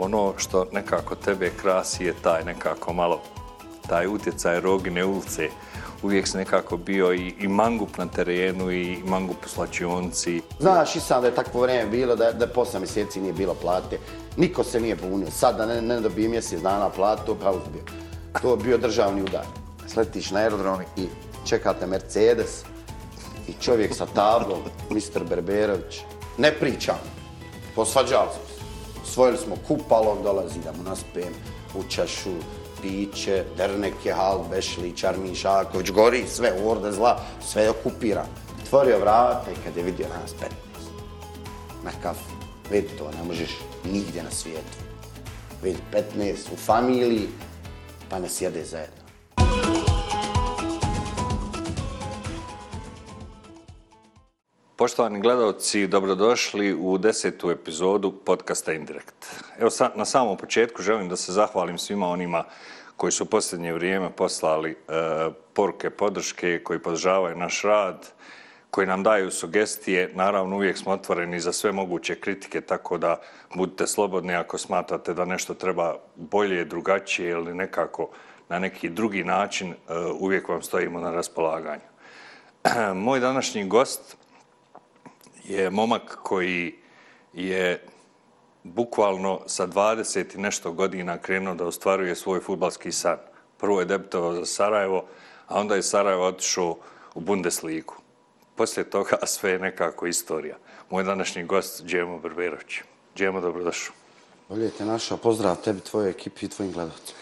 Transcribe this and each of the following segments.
ono što nekako tebe krasi je taj nekako malo, taj utjecaj Rogine ulice. Uvijek se nekako bio i, i mangup na terenu i mangup u slačionci. Znaš i sam da je takvo vrijeme bilo da, da posle mjeseci nije bilo plate. Niko se nije bunio. Sad da ne, ne dobije mjesec dana platu, pa uzbio. To je bio državni udar. Sletiš na aerodrom i čekate Mercedes i čovjek sa tablom, Mr. Berberović. Ne pričam. Posvađali smo. Osvojili smo kupalom, dolazi da mu naspijem u čašu, piće, Derneke, Hal, Bešlić, Armin Šaković, gori sve, orde zla, sve je okupiran. Otvorio vrata i kad je vidio nas 15, na kafu, vidi to, ne možeš nigdje na svijetu. Vidi 15 u familiji, pa ne sjede zajedno. Poštovani gledalci, dobrodošli u desetu epizodu podcasta Indirekt. Evo sa, na samom početku želim da se zahvalim svima onima koji su u posljednje vrijeme poslali e, poruke podrške, koji podržavaju naš rad, koji nam daju sugestije. Naravno, uvijek smo otvoreni za sve moguće kritike, tako da budite slobodni ako smatrate da nešto treba bolje, drugačije ili nekako na neki drugi način, e, uvijek vam stojimo na raspolaganju. Moj današnji gost je momak koji je bukvalno sa 20 i nešto godina krenuo da ostvaruje svoj futbalski san. Prvo je debitovao za Sarajevo, a onda je Sarajevo otišao u Bundesligu. Poslije toga sve je nekako istorija. Moj današnji gost, Džemo Brberović. Džemo, dobrodošao. Bolje te našao, pozdrav tebi, tvojoj ekipi i tvojim gledalcima.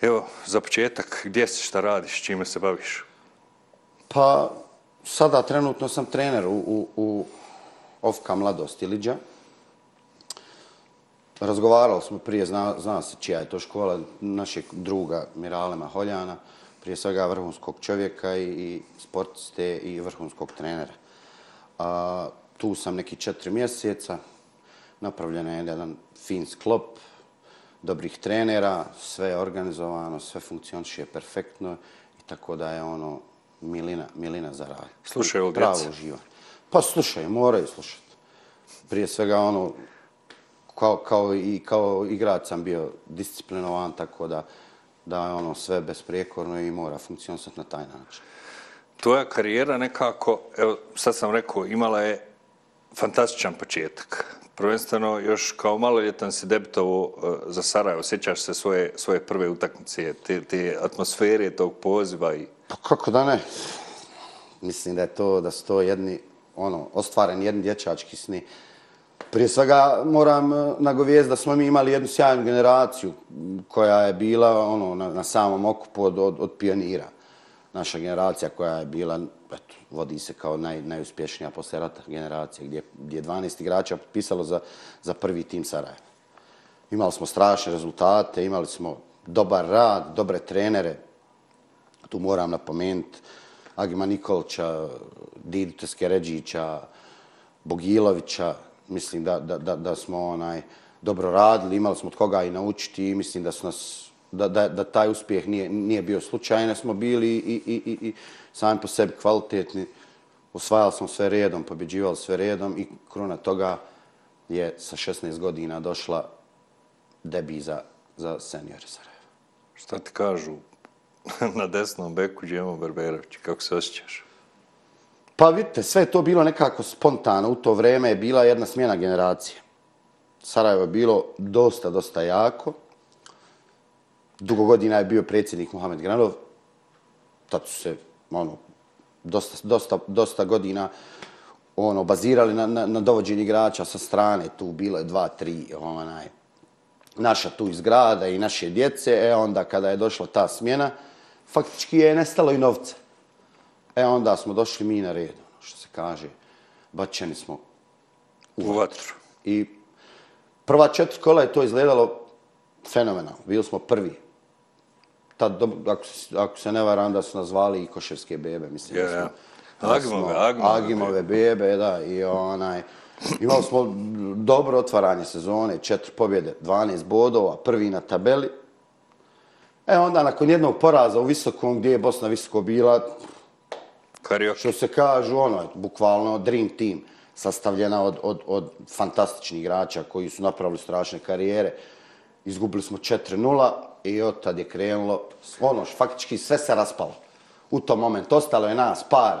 Evo, za početak, gdje si, šta radiš, čime se baviš? Pa, sada trenutno sam trener u, u, u Ofka Mladost Iliđa. Razgovarali smo prije, zna, zna se čija je to škola, našeg druga Mirale Maholjana, prije svega vrhunskog čovjeka i, i sportiste i vrhunskog trenera. A, tu sam neki četiri mjeseca, napravljen je jedan fin sklop, dobrih trenera, sve je organizovano, sve funkcioniše perfektno i tako da je ono milina, milina za rad. Slušaj, ovo Pravo djeca. Pa slušaj, moraju slušati. Prije svega ono, kao, kao, i, kao igrač sam bio disciplinovan, tako da, da je ono sve besprijekorno i mora funkcionisati na taj način. Tvoja karijera nekako, evo sad sam rekao, imala je fantastičan početak. Prvenstveno još kao maloljetan si debitovao uh, za Sarajevo. Sjećaš se svoje, svoje prve utakmice, te, te atmosfere tog poziva i... Pa kako da ne? Mislim da je to, da su to jedni, ono, ostvaren jedan dječački sni. Prije svega moram eh, nagovijest da smo mi imali jednu sjajnu generaciju koja je bila ono, na, na samom okupu od, od, od pionira. Naša generacija koja je bila, eto, vodi se kao naj, najuspješnija posle rata generacija, gdje, gdje je 12 igrača potpisalo za, za prvi tim Sarajeva. Imali smo strašne rezultate, imali smo dobar rad, dobre trenere. Tu moram napomenuti Agima Nikolića, Didu Teskeređića, Bogilovića. Mislim da, da, da, da smo onaj dobro radili, imali smo od koga i naučiti i mislim da su nas da, da, da taj uspjeh nije, nije bio slučajan, smo bili i, i, i, i sami po sebi kvalitetni, osvajali smo sve redom, pobjeđivali sve redom i kruna toga je sa 16 godina došla debi za, za senior Sarajevo. Šta ti kažu na desnom beku Đemo Berberović? Kako se osjećaš? Pa vidite, sve je to bilo nekako spontano. U to vreme je bila jedna smjena generacije. Sarajevo je bilo dosta, dosta jako. Dugo godina je bio predsjednik Mohamed Granov. Tad su se ono, dosta, dosta, dosta godina ono, bazirali na, na, na dovođenje igrača sa strane. Tu bilo je dva, tri onaj, naša tu iz grada i naše djece. E onda kada je došla ta smjena, faktički je nestalo i novce. E onda smo došli mi na red, ono što se kaže. Bačeni smo U vatru. I prva četiri kola je to izgledalo fenomenalno. Bili smo prvi. Tad, ako, se- ako se ne varam, da su nas zvali i koševske bebe. Mislim, Ja, da smo- da Agimove, smo- Agimove Agimove bebe, da. I onaj, imali smo dobro otvaranje sezone, četiri pobjede, 12 bodova, prvi na tabeli. E onda, nakon jednog poraza u Visokom, gdje je Bosna Visoko bila, Karioke. što se kažu, ono, bukvalno dream team. sastavljena od, od, od fantastičnih igrača koji su napravili strašne karijere. Izgubili smo 4-0 i od tad je krenulo, ono, faktički sve se raspalo. U tom momentu ostalo je nas par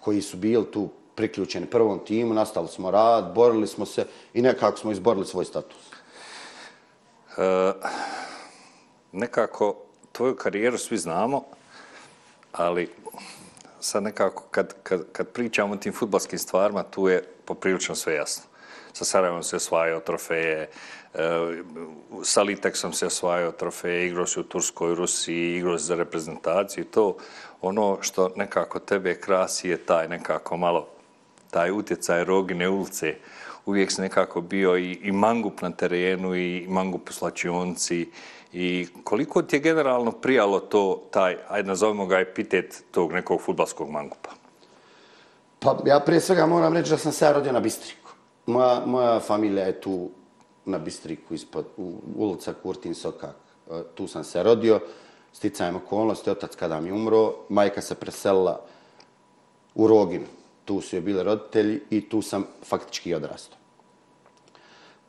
koji su bili tu priključeni prvom timu, nastali smo rad, borili smo se i nekako smo izborili svoj status. E, nekako tvoju karijeru svi znamo, ali sad nekako kad, kad, kad pričamo o tim futbalskim stvarima, tu je poprilično sve jasno. Sa Sarajevom se osvajao trofeje, eh, sa Liteksom se osvajao trofeje, igrao si u Turskoj, Rusiji, igrao si za reprezentaciju to ono što nekako tebe krasi je taj nekako malo taj utjecaj rogine ulice. Uvijek se nekako bio i, i mangup na terenu i mangup u slačionci I koliko ti je generalno prijalo to, taj, ajde nazovimo ga epitet tog nekog futbalskog mangupa? Pa ja prije svega moram reći da sam se ja rodio na Bistriku. Moja, moja familija je tu na Bistriku, ispod u, ulica Kurtin Sokak. E, tu sam se rodio, sticajem okolnosti, otac kada mi umro, majka se preselila u Rogin. Tu su je bile roditelji i tu sam faktički odrastao.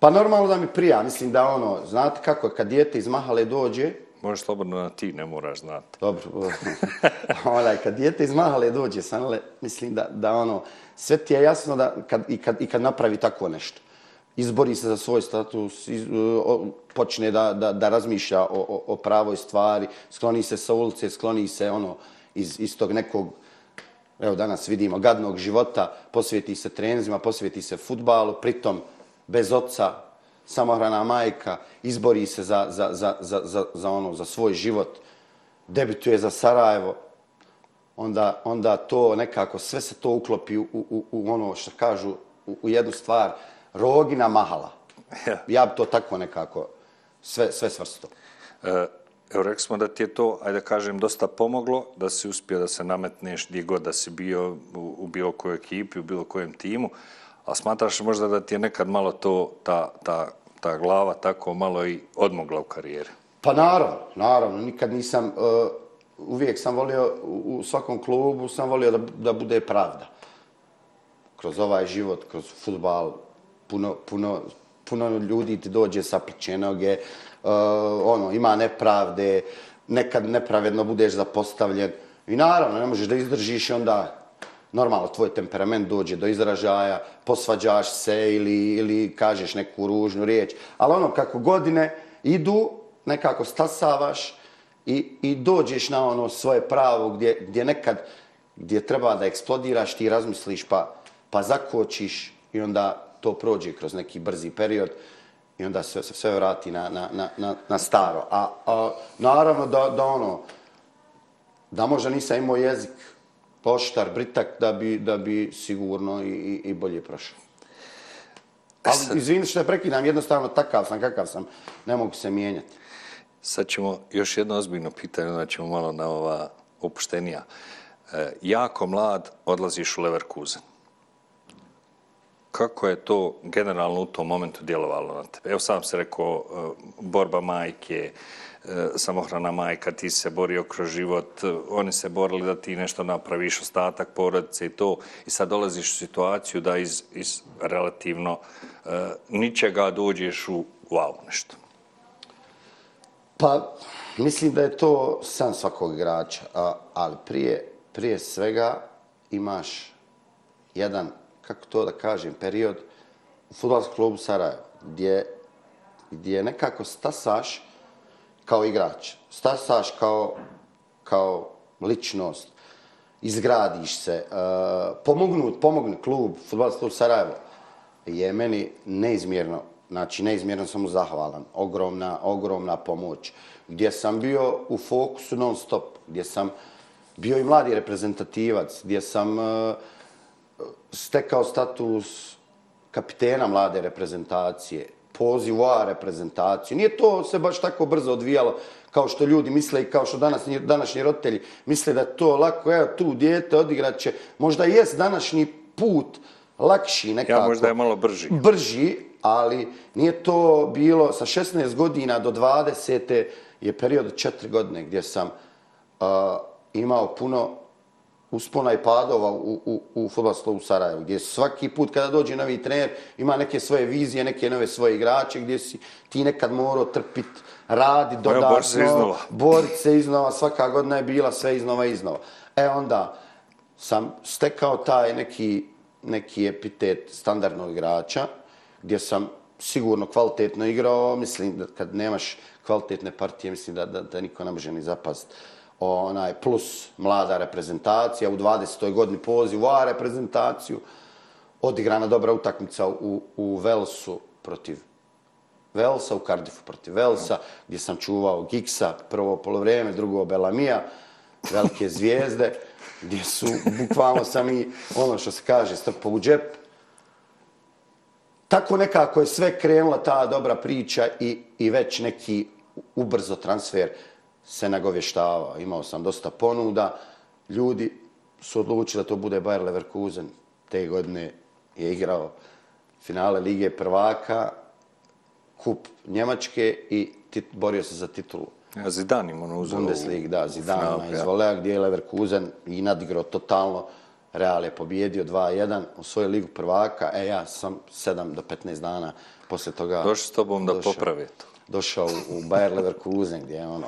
Pa normalno da mi prija, mislim da ono, znate kako je, kad dijete iz Mahale dođe... Možeš slobodno na ti, ne moraš znati. Dobro, onaj, kad dijete iz Mahale dođe, sanale, mislim da, da ono, sve ti je jasno da kad, i, kad, i kad napravi tako nešto. Izbori se za svoj status, iz, o, počne da, da, da razmišlja o, o, o pravoj stvari, skloni se sa ulice, skloni se ono, iz, iz tog nekog, evo danas vidimo, gadnog života, posvijeti se trenzima, posvijeti se futbalu, pritom bez oca, samohrana majka, izbori se za, za, za, za, za, za, ono, za svoj život, debituje za Sarajevo, onda, onda to nekako, sve se to uklopi u, u, u ono što kažu, u, u jednu stvar, rogina mahala. Ja bi to tako nekako sve, sve svrsto. E, evo, rekli smo da ti je to, ajde da kažem, dosta pomoglo, da si uspio da se nametneš gdje god da si bio u, u bilo kojoj ekipi, u bilo kojem timu. A smatraš možda da ti je nekad malo to, ta, ta, ta glava tako malo i odmogla u karijeri? Pa naravno, naravno. Nikad nisam, uh, uvijek sam volio, u svakom klubu sam volio da, da bude pravda. Kroz ovaj život, kroz futbal, puno, puno, puno ljudi ti dođe sa pričenoge, uh, e, ono, ima nepravde, nekad nepravedno budeš zapostavljen. I naravno, ne možeš da izdržiš i onda normalno tvoj temperament dođe do izražaja, posvađaš se ili, ili kažeš neku ružnu riječ, ali ono kako godine idu, nekako stasavaš i, i dođeš na ono svoje pravo gdje, gdje nekad gdje treba da eksplodiraš, ti razmisliš pa, pa zakočiš i onda to prođe kroz neki brzi period i onda sve se sve vrati na, na, na, na, na staro. A, a naravno da, da ono, da možda nisam imao jezik poštar, britak, da bi, da bi sigurno i, i, i bolje prošao. Ali izvini što je prekidam, jednostavno takav sam, kakav sam, ne mogu se mijenjati. Sad ćemo još jedno ozbiljno pitanje, onda ćemo malo na ova opuštenija. E, jako mlad odlaziš u Leverkusen. Kako je to generalno u tom momentu djelovalo na tebe? Evo sam se rekao, e, borba majke, E, E, samohrana majka, ti se borio kroz život, e, oni se borili da ti nešto napraviš, ostatak porodice i to. I sad dolaziš u situaciju da iz, iz relativno uh, ničega dođeš u wow nešto. Pa, mislim da je to san svakog igrača, a, ali prije, prije svega imaš jedan, kako to da kažem, period u futbolskom klubu Sarajevo, gdje, gdje nekako stasaš kao igrač, stasaš kao, kao ličnost, izgradiš se, uh, pomognut, pomogni klub, futbolski klub Sarajevo, je meni neizmjerno, znači neizmjerno sam mu zahvalan, ogromna, ogromna pomoć, gdje sam bio u fokusu non stop, gdje sam bio i mladi reprezentativac, gdje sam uh, stekao status kapitena mlade reprezentacije, poziv u A reprezentaciju. Nije to se baš tako brzo odvijalo kao što ljudi misle i kao što danas, današnji roditelji misle da to lako, evo tu dijete odigraće. Možda jest današnji put lakši nekako. Ja možda je malo brži. Brži, ali nije to bilo sa 16 godina do 20. je period od 4 godine gdje sam uh, imao puno uspona i padova u, u, u futbolskom u Sarajevu, gdje svaki put kada dođe novi trener ima neke svoje vizije, neke nove svoje igrače, gdje si ti nekad morao trpit, radi Pa dodatno, borit se iznova. borit se iznova, svaka godina je bila sve iznova iznova. E onda sam stekao taj neki, neki epitet standardnog igrača, gdje sam sigurno kvalitetno igrao, mislim da kad nemaš kvalitetne partije, mislim da, da, da niko ne može ni zapast. Onaj, plus mlada reprezentacija, u 20. godini poziv u A reprezentaciju, odigrana dobra utakmica u, u Velsu protiv Velsa, u Cardiffu protiv Velsa, gdje sam čuvao Giksa, prvo polovrijeme, drugo Belamija, velike zvijezde, gdje su, bukvalno sam i, ono što se kaže, strpao u džep. Tako nekako je sve krenula ta dobra priča i, i već neki ubrzo transfer se nagovještavao. Imao sam dosta ponuda, ljudi su odlučili da to bude Bayer Leverkusen. Te godine je igrao finale Lige prvaka, kup Njemačke i tit, borio se za titulu. Ja, Zidan im ono uzeo Bundesliga, da, Zidane iz volea, gdje je Leverkusen i nadigrao totalno. Real je pobjedio 2-1 u svoju ligu prvaka, e ja sam 7 do 15 dana posle toga... Došli s tobom da došao- poprave to. Došao u, u Bayer Leverkusen, gdje je ono,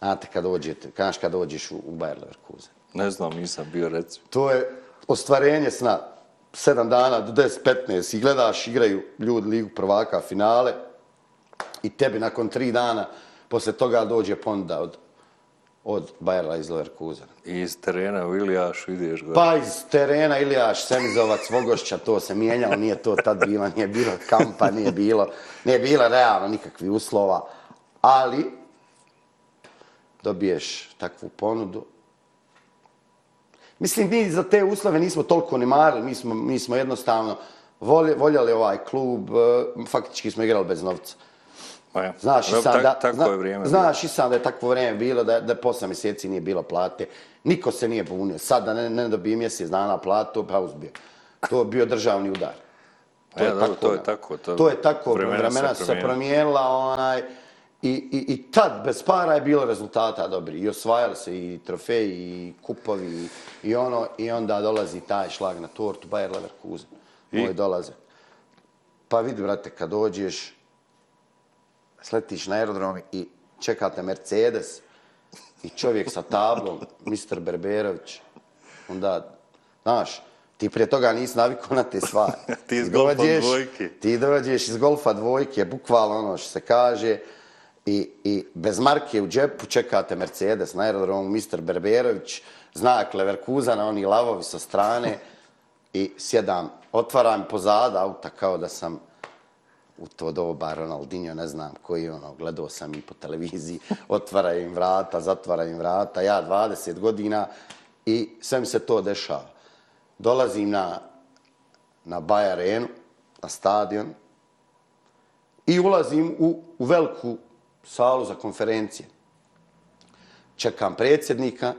znate kad dođete, znaš kad dođeš u, u Bayer Leverkusen. Ne znam, nisam bio reci. To je ostvarenje sna. 7 dana do 10-15 i gledaš, igraju ljudi ligu prvaka, finale i tebi nakon 3 dana posle toga dođe ponuda od, od Bayerla iz Leverkusena. I iz terena u Ilijašu ideš gore. Pa iz terena Ilijaš, Semizovac, Vogošća, to se mijenjalo, nije to tad bilo, nije bilo kampa, nije bilo, nije bilo realno nikakvih uslova, ali dobiješ takvu ponudu. Mislim, mi za te uslove nismo toliko ni marili, mi smo, mi smo jednostavno volje, voljeli ovaj klub, eh, faktički smo igrali bez novca. Pa ja. Znaš i sam tak- da, Tako zna, je vrijeme. Znaš i sam da je takvo vrijeme bilo, da, da posle mjeseci nije bilo plate. Niko se nije bunio. Sad da ne, ne dobije mjesec dana platu, pa uzbio. To je bio državni udar. Pa ja, dobro, to je tako, to- To je tako, vremena vremena, se se promijenila, onaj, i, i, i tad bez para je bilo rezultata dobri. I osvajali se i trofeji, i kupovi, i, i ono, i onda dolazi taj šlag na tortu, Bayer Leverkusen. I? Moj dolaze. Pa vidi, brate, kad dođeš, sletiš na aerodrom i čekate Mercedes i čovjek sa tablom, Mr. Berberović, onda, znaš, ti prije toga nisi navikao na te stvari. Ti iz golfa dođeš- dvojke. Ti dođeš iz golfa dvojke, bukvalno ono što se kaže, i, i bez marke u džepu čekate Mercedes na aerodromu, Mr. Berberović, znak Leverkusena, oni lavovi sa strane i sjedam, otvaram pozada auta kao da sam u to doba Ronaldinho, ne znam koji ono, gledao sam i po televiziji, otvara im vrata, zatvara im vrata, ja 20 godina i sve mi se to dešava. Dolazim na, na Baj Arenu, na stadion i ulazim u, u veliku salu za konferencije. Čekam predsjednika,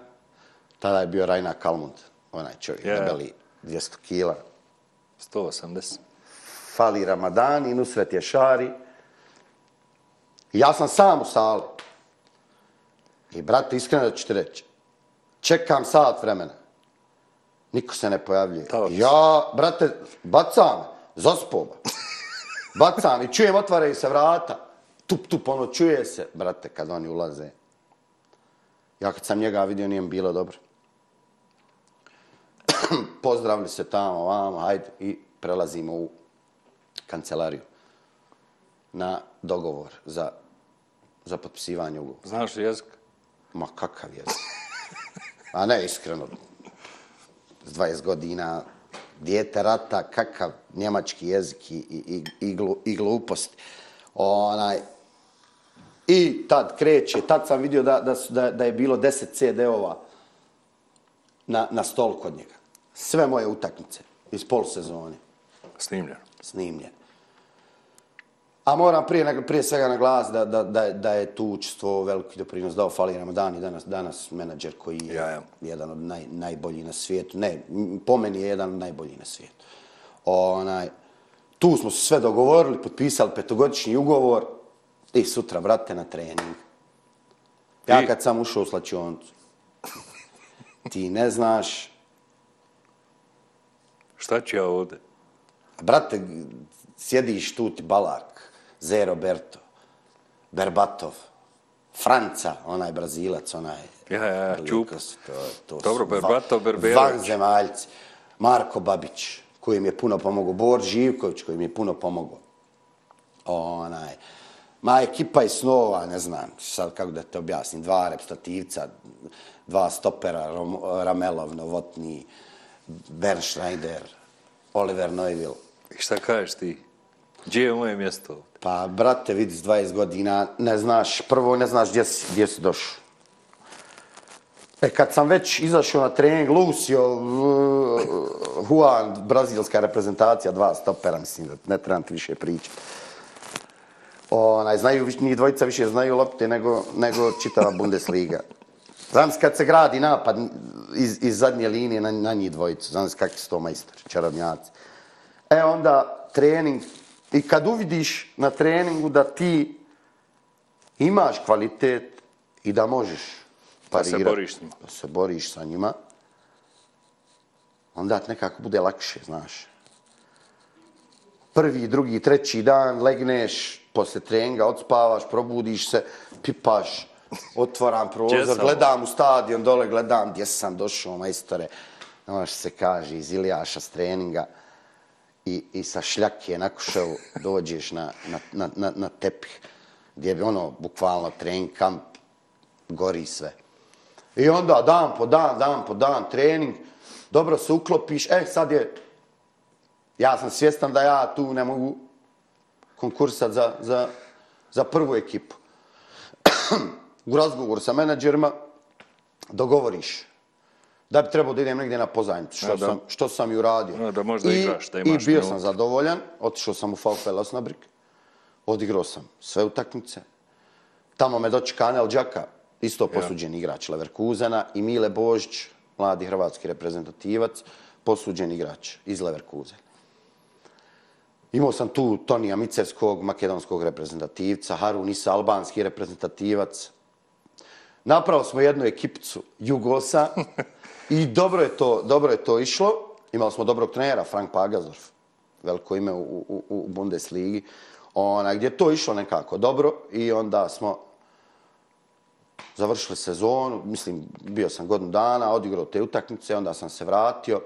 tada je bio Rajna Kalmund, onaj čovjek, Je. debeli 200 kila, 180. Fali Ramadan i Nusret Ješari. Ja sam sam u sali. I, brate, iskreno da ću ti reći, čekam sat vremena. Niko se ne pojavljuje. Taoc. Ja, brate, bacam, zaspoba. Bacam i čujem, otvaraju se vrata. Tup, tup, ono, čuje se, brate, kad oni ulaze. Ja kad sam njega vidio, nije mi bilo dobro. Pozdravili se tamo, vamo, hajde, i prelazimo u kancelariju na dogovor za, za potpisivanje ugovora. Znaš jezik? Ma kakav jezik. A ne, iskreno, s 20 godina, dijete rata, kakav njemački jezik i, i, i, i, glu, i glupost. Onaj, I tad kreće, tad sam vidio da, da, da, da je bilo 10 CD-ova na, na stol kod njega. Sve moje utakmice iz polusezone Snimljeno. snimljen. A moram prije, prije svega naglasiti da, da, da, je- da je tu učestvo veliki doprinos dao Fali Ramadan i danas, danas menadžer koji je Ja, ja. jedan od naj, najboljih na svijetu. Ne, po meni je jedan od najboljih na svijetu. Onaj, tu smo se sve dogovorili, potpisali petogodišnji ugovor i sutra, brate, na trening. Ja I? kad sam ušao u slačionicu, Ti ne znaš, Šta ću ja ovde? brate, sjediš tu ti Balak, Ze Roberto, Berbatov, Franca, onaj Brazilac, onaj... Ja, ja, su To, to Dobro, Berbatov, Berberović. Vanzemaljci. Marko Babić, koji mi je puno pomogao. Bor Živković, koji mi je puno pomogao. Onaj. Ma ekipa iz snova, ne znam, sad kako da te objasnim, dva reprezentativca, dva stopera, Rom- Ramelov, Novotni, Bern Schneider, Oliver Neuville. I šta kažeš ti? Gdje je moje mjesto? Pa, brate, vidi, s 20 godina, ne znaš, prvo ne znaš gdje si, gdje si došao. E, kad sam već izašao na trening, Lucio, Juan, brazilska reprezentacija, dva stopera, mislim da ne trebam ti više pričati. Onaj, znaju, njih dvojica više znaju lopte nego, nego čitava Bundesliga. Znam se kad se gradi napad iz, iz zadnje linije na, na njih dvojicu, znam se kakvi su to majstori, čarobnjaci. E onda trening, i kad uvidiš na treningu da ti imaš kvalitet i da možeš Da se parirati, boriš s njima. Da se boriš sa njima, onda nekako bude lakše, znaš. Prvi, drugi, treći dan legneš, posle treninga odspavaš, probudiš se, pipaš, otvaram prozor, gledam u stadion, dole gledam gdje sam došao, majstore. Ono što se kaže iz Ilijaša s treninga i, i sa šljake na kuševu dođeš na, na, na, na, na tepih gdje bi ono, bukvalno trening kamp, gori sve. I onda dan po dan, dan po dan, trening, dobro se uklopiš, e sad je, ja sam svjestan da ja tu ne mogu konkursat za, za, za prvu ekipu. U razgovoru sa menadžerima dogovoriš da bi trebao da idem negdje na pozajmicu, što, Ja, da. sam, što sam i uradio. Ja, da možda I, igraš, da I imaš bio minute. sam zadovoljan, otišao sam u VfL Osnabrück, odigrao sam sve utakmice. Tamo me dočeka Anel Đaka, isto posuđen igrač Leverkusena, i Mile Božić, mladi hrvatski reprezentativac, posuđen igrač iz Leverkusena. Imao sam tu Tonija Micevskog, makedonskog reprezentativca, Harun Isa, albanski reprezentativac. Napravo smo jednu ekipicu Jugosa i dobro je to, dobro je to išlo. Imali smo dobrog trenera, Frank Pagazorf, veliko ime u, u, u Bundesligi, ona, gdje je to išlo nekako dobro i onda smo završili sezonu, mislim, bio sam godinu dana, odigrao te utakmice, onda sam se vratio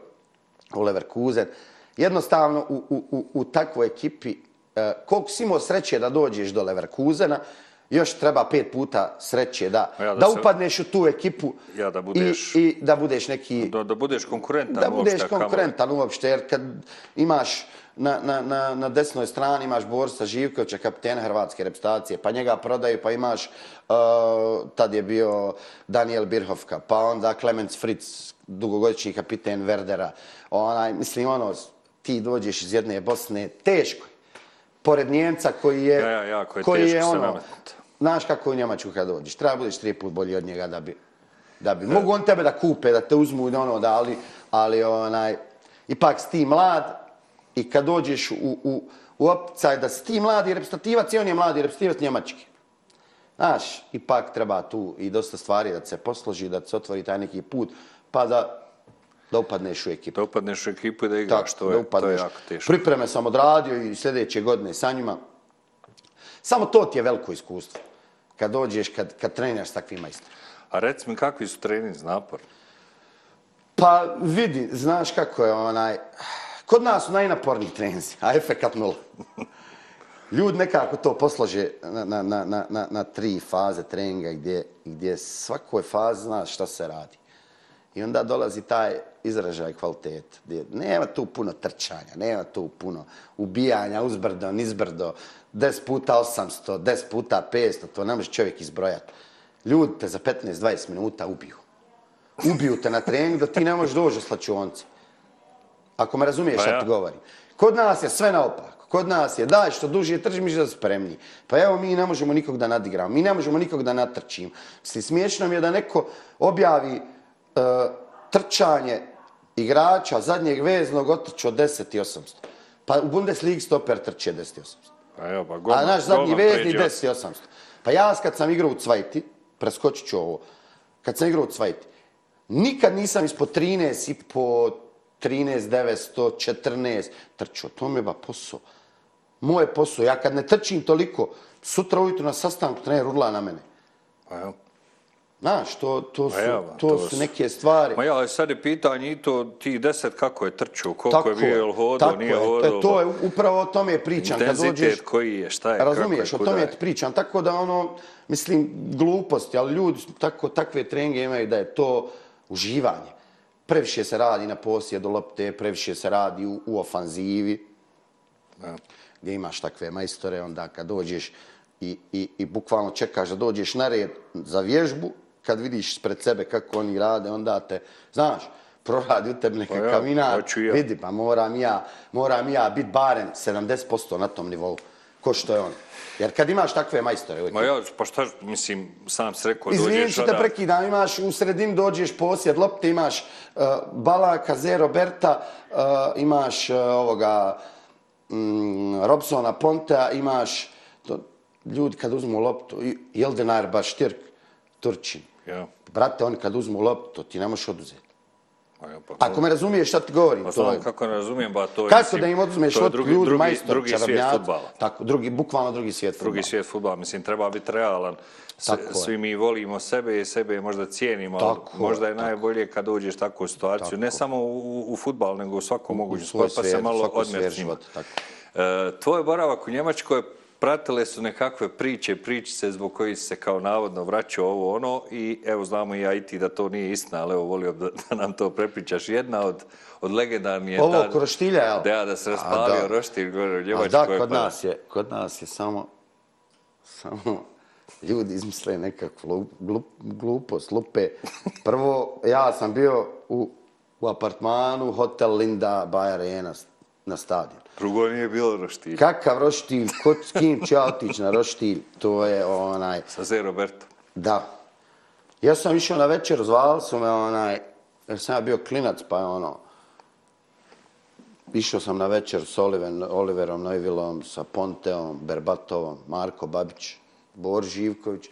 u Leverkusen. Jednostavno, u, u, u, u takvoj ekipi, e, koliko si imao sreće da dođeš do Leverkusena, još treba pet puta sreće da, ja da da, se- upadneš u tu ekipu Ja da budeš- i, i da budeš neki Da, da budeš konkurentan da uopšte, budeš kamoli- konkurentan uopšte, jer kad imaš na, na, na, na desnoj strani imaš Borisa Živkovića, kapitena Hrvatske reprezentacije, pa njega prodaju, pa imaš, uh, tad je bio Daniel Birhovka, pa onda Clemens Fritz, dugogodišnji kapiten Verdera. Onaj, mislim, ono, ti dođeš iz jedne Bosne, teško je. Pored Njemca koji je... Ja, ja, jako je koji teško je, se ono, nametnuti. Znaš kako u Njemačku kad dođeš, treba budeš tri put bolji od njega da bi... Da bi. Mogu on tebe da kupe, da te uzmu i ono, da, ali, ali onaj, ipak si ti mlad i kad dođeš u, u, u opcaj da si ti mladi reprezentativac i on je mladi reprezentativac Njemački. Znaš, ipak treba tu i dosta stvari da se posloži, da se otvori taj neki put, pa da, da upadneš u ekipu. Da upadneš u ekipu i da igraš, to, da je, to je jako teško. Pripreme sam odradio i sljedeće godine sa njima. Samo to ti je veliko iskustvo. Kad dođeš, kad, kad treniraš s takvim majstorima. A reci mi kakvi su trening napor? Pa vidi, znaš kako je onaj... Kod nas su najnaporniji treninzi, a efekat nula. Ljudi nekako to poslože na, na, na, na, na, na tri faze treninga gdje, gdje svakoj fazi znaš šta se radi. I onda dolazi taj izražaj kvalitet. Nema tu puno trčanja, nema tu puno ubijanja, uzbrdo, nizbrdo, 10 puta 800, 10 puta 500, to ne može čovjek izbrojati. Ljudi te za 15-20 minuta ubiju. Ubiju te na trening da ti ne možeš doći do slačionice. Ako me razumiješ Pa ja. ti govorim. Kod nas je sve naopako. Kod nas je daj što duže trži, mi da spremni. Pa evo mi ne možemo nikog da nadigramo, mi ne možemo nikog da natrčimo. Mislim, smiješno mi je da neko objavi uh, trčanje igrača zadnjeg veznog otrčao 10 i 800. Pa u Bundesligi stoper trče 10 i 800. Pa evo, pa golman, A naš zadnji vezni pređe 10 i 800. Pa ja kad sam igrao u Cvajti, preskočit ću ovo, kad sam igrao u Cvajti, Nikad nisam ispod 13 i po 13, 900, 14 trčao. To mi je ba posao. Moje posao. Ja kad ne trčim toliko, sutra ujutro na sastanku trener urla na mene. Pa evo. Znaš, to, to, su, evo, to, to su neke stvari. Ma ja, ali sad je pitanje i to ti deset kako je trčao, koliko je bio, je hodao, tako nije hodao. E, to je upravo o tome pričam. Kad Intenzitet dođeš, koji je, šta je, Razumiješ, kako o je, kuda tome je. pričam. Tako da ono, mislim, gluposti, ali ljudi tako, takve treninge imaju da je to uživanje. Previše se radi na posjedu lopte, previše se radi u, u ofanzivi, Ja. gdje imaš takve majstore, onda kad dođeš i, i, i bukvalno čekaš da dođeš na red za vježbu, kad vidiš pred sebe kako oni rade, onda te, znaš, proradi u tebi Pa ja, i ja. vidi, pa moram ja, moram ja biti barem 70% na tom nivou, ko što je on. Jer kad imaš takve majstore, uvijek Ma ja, pa šta, mislim, sam se rekao, dođeš što te prekidam, imaš u sredini dođeš posjed lopte, imaš uh, Balaka, Zero Berta, uh, imaš uh, ovoga mm, Robsona Pontea, imaš to, ljudi kad uzmu loptu, Jeldenar Baštirk, Turčin. Ja, Brate, oni kad uzmu loptu, ti ne možeš oduzeti. ja, pa to- Ako me razumiješ šta ti govorim, Pa to je... kako ne razumijem, ba to je... Kako da im oduzmeš je od drugi, ljudi, drugi, majstor, drugi svijet čarobnjaci, futbala. Tako, drugi, bukvalno drugi svijet Drugi fudbala. svijet futbala, mislim, treba biti realan. S, Tako je. svi mi volimo sebe i sebe možda cijenimo, ali Tako je, možda je tako. najbolje kad dođeš u takvu situaciju, ne samo u, u futbal, nego u svakom mogućem svoj sport, pa se svijet, malo tako. E, tvoj boravak u Njemačkoj pratile su nekakve priče, pričice zbog kojih se kao navodno vraćao ovo ono i evo znamo i ja i ti da to nije istina, ali evo volio da, da nam to prepričaš. Jedna od, od legendarnih je Ovo ta- oko roštilja, jel? Da, da se A, raspalio da. roštilj gore u A Njemačkoj. da, kod pa- nas je, kod nas je samo, samo ljudi izmisle nekakvu lu- glup, glupost, lupe. Prvo, ja sam bio u, u apartmanu Hotel Linda Bay Arena na stadion. Drugo nije bilo roštilj. Kakav roštilj, ko, s kim će otići na roštilj, to je onaj, Sa Z. Roberto. da. Ja sam išao na večer, zvali su me onaj, jer sam ja bio klinac, pa je ono, Išao sam na večer s Oliven, Oliverom Neuvilom, sa Ponteom, Berbatovom, Marko Babić, Bor Živković.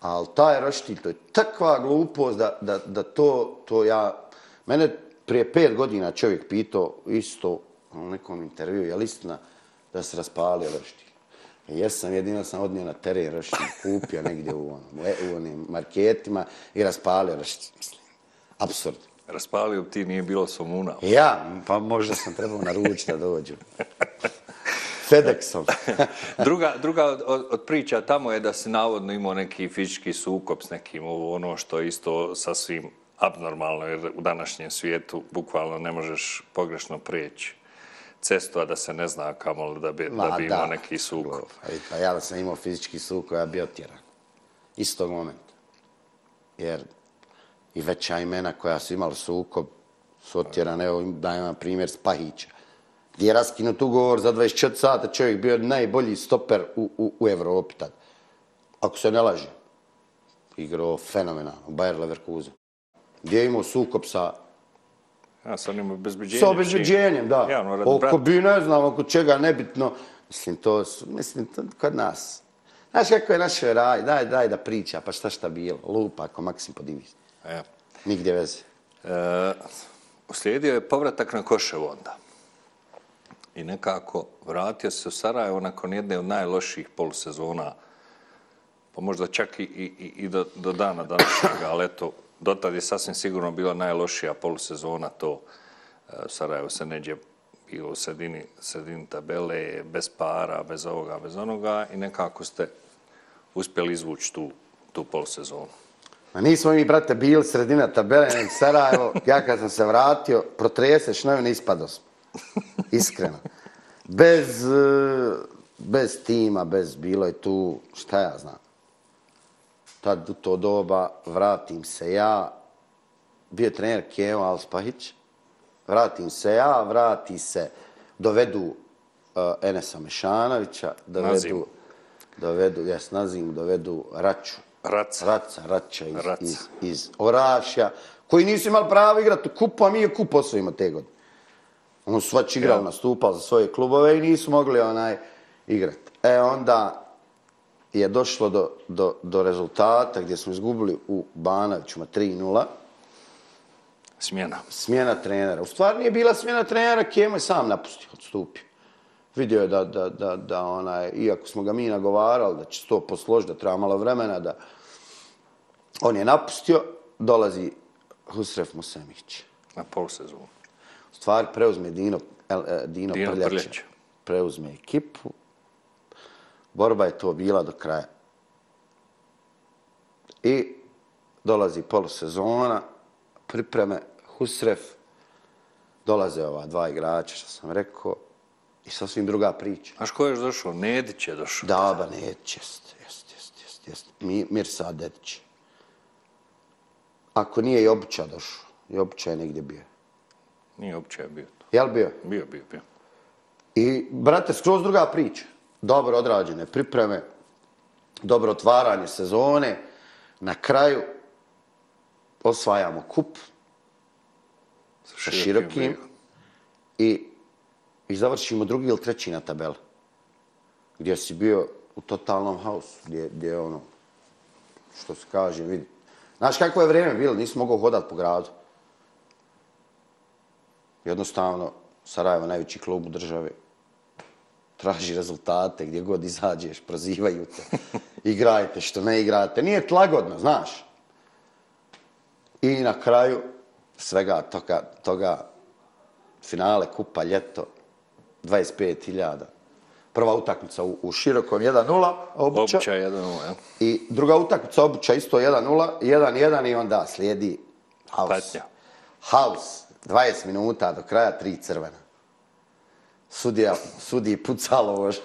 Ali taj roštilj, to je takva glupost da, da, da to, to ja... Mene prije pet godina čovjek pitao isto u nekom intervju, je li istina da se raspalio roštilj? Jesam, jedino sam odnio na teren roštilj, kupio negdje u, onom, u onim marketima i raspalio roštilj. Mislim, Absurd. Raspalio bi ti, nije bilo somuna. Ja, pa možda sam trebao naručiti da dođu. Fedexom. druga, druga od, od, priča tamo je da se navodno imao neki fizički sukop s nekim, ovo ono što je isto sasvim abnormalno, jer u današnjem svijetu bukvalno ne možeš pogrešno prijeći cestu, a da se ne zna kamo da bi, da bi imao neki sukob. Pa ja da sam imao fizički sukob, ja bi otjeran. Istog momenta. Jer i veća imena koja su imali sukob su otjerane. Evo dajem vam primjer Spahića. Gdje je raskinut ugovor za 24 sata, čovjek bio najbolji stoper u, u, u Evropi tad. Ako se ne laže. Igrao fenomenalno, Bayer Leverkusen. Gdje je imao sukob sa Ja sam imao. Sa obezbeđenjem, da. Javno, radi oko bi, ne znam, oko čega nebitno. Mislim, to su, mislim, to kod nas. Znaš kako je našoj raj, daj, daj da priča, pa šta šta bilo, lupa ako Maksim podivi. E. Nigdje veze. E, uslijedio je povratak na Koševo onda. I nekako vratio se u Sarajevo nakon jedne od najloših polusezona, pa možda čak i, i, i do, do dana današnjega, ali eto, dotad je sasvim sigurno bila najlošija polusezona, to e, Sarajevo se neđe bilo u sredini, sredini tabele, bez para, bez ovoga, bez onoga i nekako ste uspjeli izvući tu, tu polusezonu. Ma nismo mi, brate, bili sredina tabele, nek Sarajevo, ja kad sam se vratio, protreseš novine, ispado. Iskreno. Bez, e, bez tima, bez bilo je tu, šta ja znam. Tad u to doba vratim se ja, bio je trener Kevo Alspahić, vratim se ja, vrati se, dovedu uh, Enesa Mešanovića, dovedu, Nazim. dovedu, jes, Nazim, dovedu Raču, Raca. Raca, Rača iz, Raca. iz, iz Orašja, koji nisu imali pravo igrati u kupu, a mi je kup osvojimo te godine. On su već igrali, Ja. nastupali za svoje klubove i nisu mogli onaj igrati. E onda je došlo do, do, do rezultata gdje smo izgubili u Banovićima 3-0 Smjena. smjena trenera. U stvari nije bila smjena trenera, Kemo je sam napustio, odstupio. Vidio je da, da, da, da onaj, iako smo ga mi nagovarali, da će to posložiti, da treba malo vremena, da on je napustio, dolazi Husref Musemić. Na polusezonu. U stvari preuzme Dino, El, eh, Dino, Dino Prljača. Prljača. Preuzme ekipu. Borba je to bila do kraja. I dolazi polusezona, pripreme, Husref, dolaze ova dva igrača, što sam rekao, i sasvim druga priča. Znaš ko je još došao? Nedić je došao. Da, ba, ne, jest, jest, jest, jest, jest. Mi, Mirsa Dedić. Ako nije i Obuća došao, i Obuća je negdje bio. Nije uopće bio to. Jel bio? Bio, bio, bio. I, brate, skroz druga priča. Dobro odrađene pripreme, dobro otvaranje sezone, na kraju osvajamo kup sa širokim brigom. i, i završimo drugi ili treći na tabeli. Gdje si bio u totalnom haosu, gdje, gdje je ono, što se kaže, vidi. Znaš kakvo je vrijeme bilo, nisi mogao hodati po gradu. Jednostavno, Sarajevo, najveći klub u državi, traži rezultate gdje god izađeš, prozivaju te, igrajte što ne igrate. Nije tlagodno, znaš. I na kraju svega toga, toga finale kupa ljeto 25.000. Prva utakmica u, u širokom 1-0, obuća. Obuća jedan ovo, jel? I druga utakmica obuća isto 1-0, 1-1 i onda slijedi. Patnja. Haos. 20 minuta do kraja, tri crvena. Sudija, sudi pucalo lož.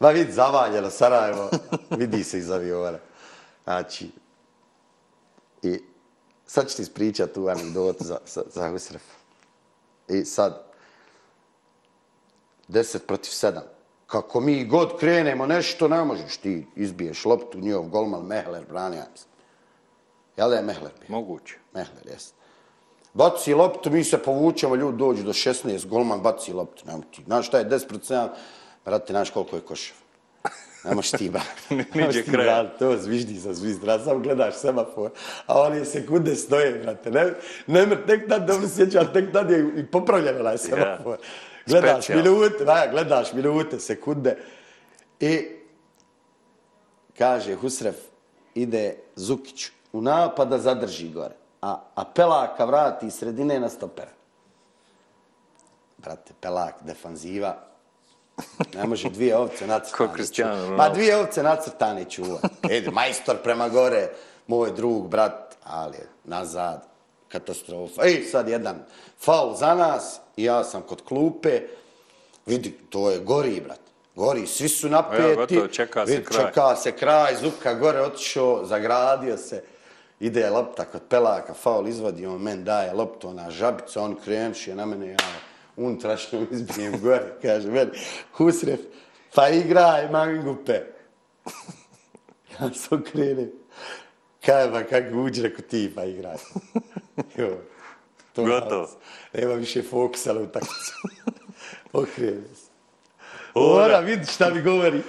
Ma vidi, zavaljeno Sarajevo, vidi se iz aviona. Znači, i sad ću ti ispričati tu anegdotu za, za, za Husref. I sad, 10 protiv 7. Kako mi god krenemo nešto, ne možeš ti izbiješ loptu, njihov golman Mehler brani, ja mislim. Jel da je Mehler bio? Moguće. Mehler, jest. Baci loptu, mi se povučemo, ljudi dođu do 16, golman baci loptu. Nemo ti. Znaš šta je 10 protiv 7? Brate, znaš koliko je koševa. Brate. Nemaš ti, kraja. brate, to zviždi za zvizd, brate, samo gledaš semafor, a oni sekunde stoje, brate, ne, ne, tek tad, dobro se sjećam, tek tad je i popravljen onaj semafor. Gledaš Specijalno. minute, da, gledaš minute, sekunde i kaže Husref, ide Zukić u napad da zadrži gore, a, a Pelaka vrati iz sredine na stopera. Brate, Pelak, defanziva, ne može dvije ovce nacrtane. Ko Cristiano čuva. Ronaldo. Ma dvije ovce nacrtane čuva. Ede, majstor prema gore, moj drug, brat, ali nazad, katastrofa. Ej, sad jedan faul za nas i ja sam kod klupe. Vidi, to je gori, brat. Gori, svi su napeti. Evo, gotovo, čeka se Vidi, kraj. Čeka se kraj, Zuka gore otišao, zagradio se. Ide lopta kod pelaka, faul izvadi, on men daje loptu, ona žabica, on krenuši na mene, ja unutrašnjom izbijem gore, kaže meni, Husref, pa igraj, mangupe. Ja se okrenem. Kaj ba, kako uđi, reko ti, pa igraj. Jo, to Gotovo. Nema više fokusa na utakmicu. Okrenem se. Ora, vidi šta mi govori.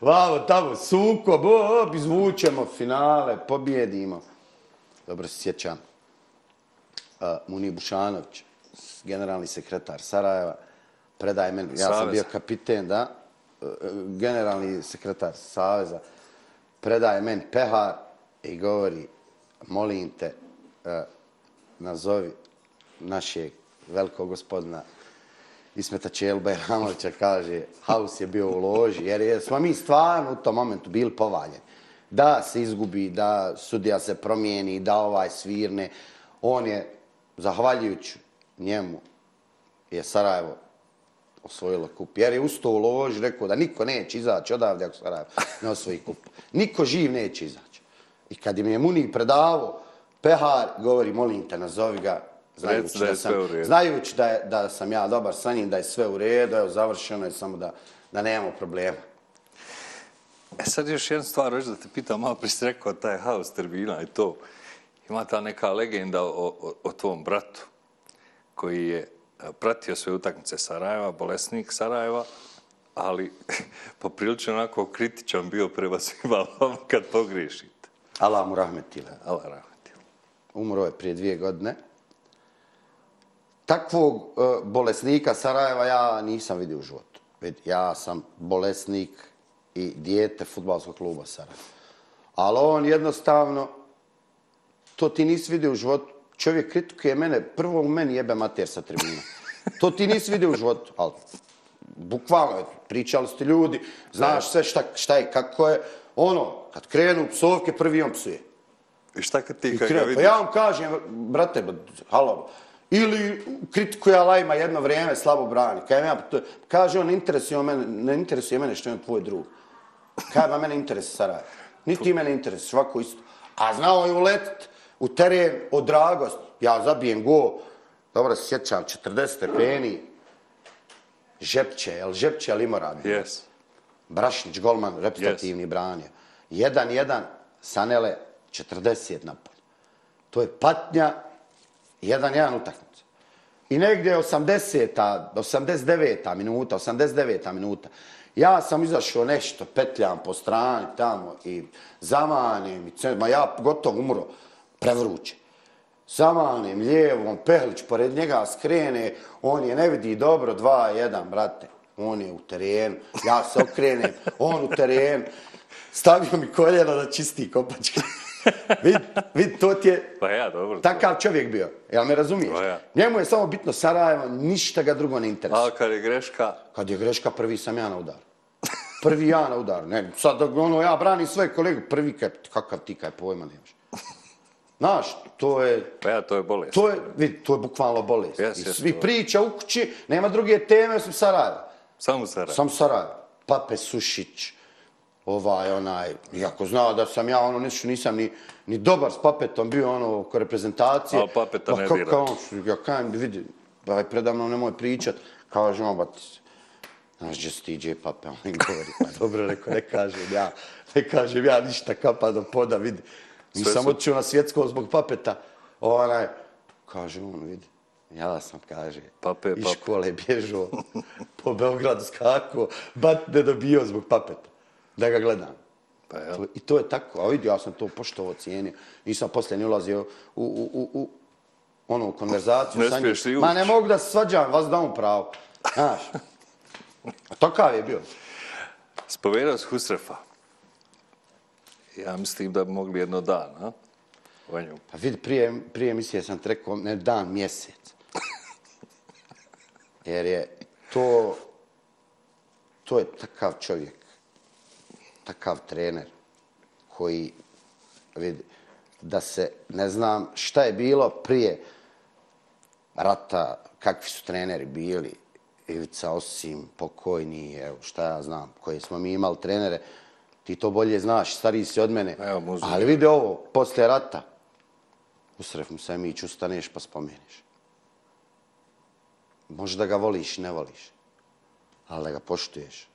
Vamo, tamo, suko, bo, izvučemo finale, pobjedimo. Dobro se sjećam. Uh, Muni Bušanović, generalni sekretar Sarajeva, predaje meni, ja sam bio kapiten, da, uh, generalni sekretar Saveza, predaje meni pehar i govori, molim te, uh, nazovi našeg velikog gospodina Ismeta Čelba Ramovića kaže, haus je bio u loži, jer je, smo mi stvarno u tom momentu bili povaljeni. Da se izgubi, da sudija se promijeni, da ovaj svirne. On je, zahvaljujući njemu, je Sarajevo osvojilo kup. Jer je ustao u loži, rekao da niko neće izaći odavde ako Sarajevo ne osvoji kup. Niko živ neće izaći. I kad im je Muni predavo, Pehar govori, molim te, nazovi ga, znajući da da, je sam, sve u redu. znajući da, je, da sam ja dobar sa njim, da je sve u redu, evo, završeno je, samo da, da nemamo problema. E sad još jedna stvar, hoću da te pitam, malo prije si rekao taj haos tribina i to. Ima ta neka legenda o, o, o tvom bratu koji je e, pratio sve utakmice Sarajeva, bolesnik Sarajeva, ali poprilično onako kritičan bio prema svima vama kad pogriješite. Allah mu rahmetile. Allah rahmetila. umro je prije dvije godine. Takvog uh, bolesnika Sarajeva ja nisam vidio u životu. Ja sam bolesnik i dijete futbalskog kluba Sarajeva. Ali on jednostavno, to ti nisi vidio u životu. Čovjek kritikuje mene, prvo u meni jebe mater sa tribuna. To ti nisi vidio u životu, ali bukvalno, pričali ste ljudi, znaš sve šta, šta je, kako je. Ono, kad krenu psovke, prvi on psuje. I šta kad ti I kad ga krenu, pa vidiš? ja vam kažem, brate, halo, ili kritikuje Alajma jedno vrijeme, slabo brani. Kaj ja, kaže on, interesuje mene, ne interesuje mene što je on tvoj drug. Kaj ba mene interesuje Sarajevo? Niti ti mene interesuje, svako isto. A znao je uletit u teren od dragost. Ja zabijem go, dobro se sjećam, 40 stepeni, Žepće, jel Žepće, jel? Yes. Brašnić, golman, reprezentativni yes. branio. 1-1, Sanele, 40 napad. To je patnja, 1-1 utakmica. I negdje 80-a, 89-a minuta, 89-a minuta, ja sam izašao nešto, petljam po strani tamo i zamanim, i ma ja gotovo umro, prevruće. Zamanim lijevom, Pehlić pored njega skrene, on je ne vidi dobro, 2-1, brate. On je u terenu, ja se okrenem, on u terenu, stavio mi koljena da čisti kopačke. vid, vid, to ti je Pa ja, dobro. takav čovjek bio, jel me razumiješ? Pa ja. Njemu je samo bitno Sarajevo, ništa ga drugo ne interesuje. A kad je greška, Kad je greška, prvi sam ja na udaru. Prvi ja na udaru. Ne, sad ono, ja branim svoje kolege, prvi kaj, kakav ti kaj pojma nemaš. Znaš, to je, pa ja, to je bolest. to je, vidi, to je bukvalno bolest. Jes, I svi to je. priča u kući, nema druge teme osim Sarajevo. Samo Sarajevo. Sam Sarajevo. Pape Sušić, ovaj, onaj, iako znao da sam ja, ono, nešto nisam ni, ni dobar s Papetom bio, ono, oko reprezentacije. Al Papeta Ma ne kako dira. on, ja kajem, vidi, ovaj, predavno nemoj pričat, kaže on, bati se. Znaš, gdje si ti DJ Pape, on mi govori, pa dobro, rekao, ne kažem ja, ne kažem ja ništa, kapa do poda, vidi. Nisam su- otišao na svjetsko zbog Papeta, onaj, kaže on, vidi, ja sam, kaže, Pape, iz Pape. škole bježao, po Beogradu skako, bat ne dobio zbog Papeta, da ga gledam. Pa ja. To- I to je tako, a vidi, ja sam to poštovo cijenio. Nisam poslije ni ulazio u, u, u, u onu konverzaciju Ne sa njim. smiješ li Ma ne mogu da se svađam, vas da on pravo. Znaš, a takav je bio. Spomenuo si Husrefa. Ja mislim da bi mogli jedno dan, a? O njemu. Pa vidi, prije, prije emisije sam ti rekao, ne dan, mjesec. Jer je to, to je takav čovjek, takav trener koji, vidi, da se, ne znam šta je bilo prije rata, kakvi su treneri bili, Ivica Osim, pokojni, evo šta ja znam, koje smo mi imali trenere, ti to bolje znaš, stariji si od mene. Evo. Ali vidi ovo, poslije rata, Usref mu se mić, ustaneš pa spomeniš. Možda ga voliš, ne voliš, ali da ga poštuješ.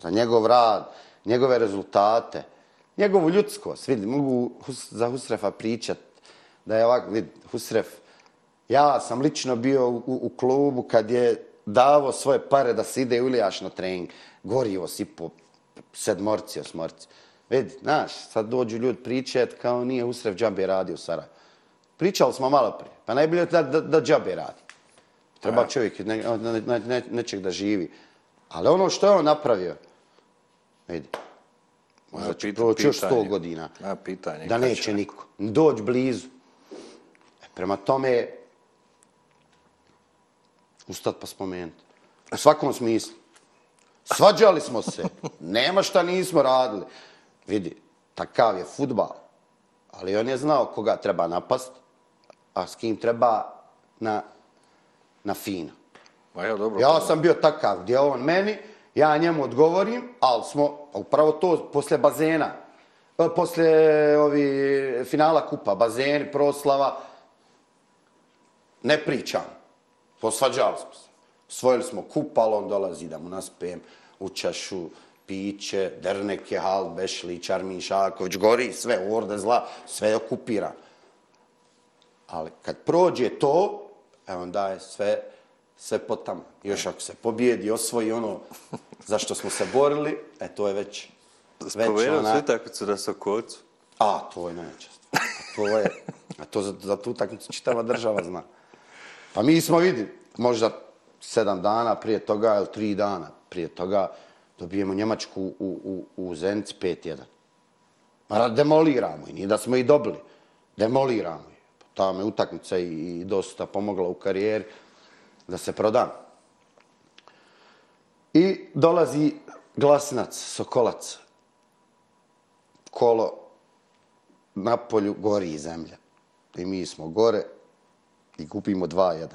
Za njegov rad, njegove rezultate, njegovu ljudskost. Vidi, mogu Hus- za Husrefa pričat da je ovak, vidi, Husref, ja sam lično bio u, u klubu kad je davo svoje pare da se ide u Ilijaš na trening. Gorivo sipo, sedmorci, osmorci. Vidi, znaš, sad dođu ljudi pričat kao nije Husref džabe radio u Sarajevu. Pričali smo malo prije, pa najbolje da, da, da džabe radi. Treba čovjek ne, ne, ne, ne, nečeg da živi. Ali ono što je on napravio, vidi, možda će proći još sto godina. A, pitanje Da neće će niko. Doć blizu. E, prema tome, ustat pa spomenuti. U svakom smislu. Svađali smo se. Nema šta nismo radili. Vidi, takav je futbal. Ali on je znao koga treba napast, a s kim treba na, na fino. Ma ja, dobro. Ja sam bio takav gdje on meni, ja njemu odgovorim, ali smo upravo to posle bazena, e, posle ovi finala kupa, bazen, proslava, ne pričam. Posvađali smo se. Svojili smo kupalo, on dolazi da mu naspijem u čašu, piće, Derneke, Hal, Bešlić, Armin Šaković, gori sve, orde zla, sve je okupirano. Ali kad prođe to, e onda je sve, sve potamo. Još ako se pobijedi, osvoji ono za što smo se borili, e to je već, Spomenuo ona... si utakmicu na Sokocu. A, to je stvar. A to je, a to za, za tu utakmicu čitava država zna. Pa mi smo vidi, možda sedam dana prije toga ili tri dana prije toga dobijemo Njemačku u, u, u Zenici 5-1. Ma demoliramo i nije da smo i dobili. Demoliramo je. Ta me utakmica i, i dosta pomogla u karijeri da se prodam. I dolazi glasinac, sokolac, kolo na polju gori zemlja. I mi smo gore i kupimo 2-1.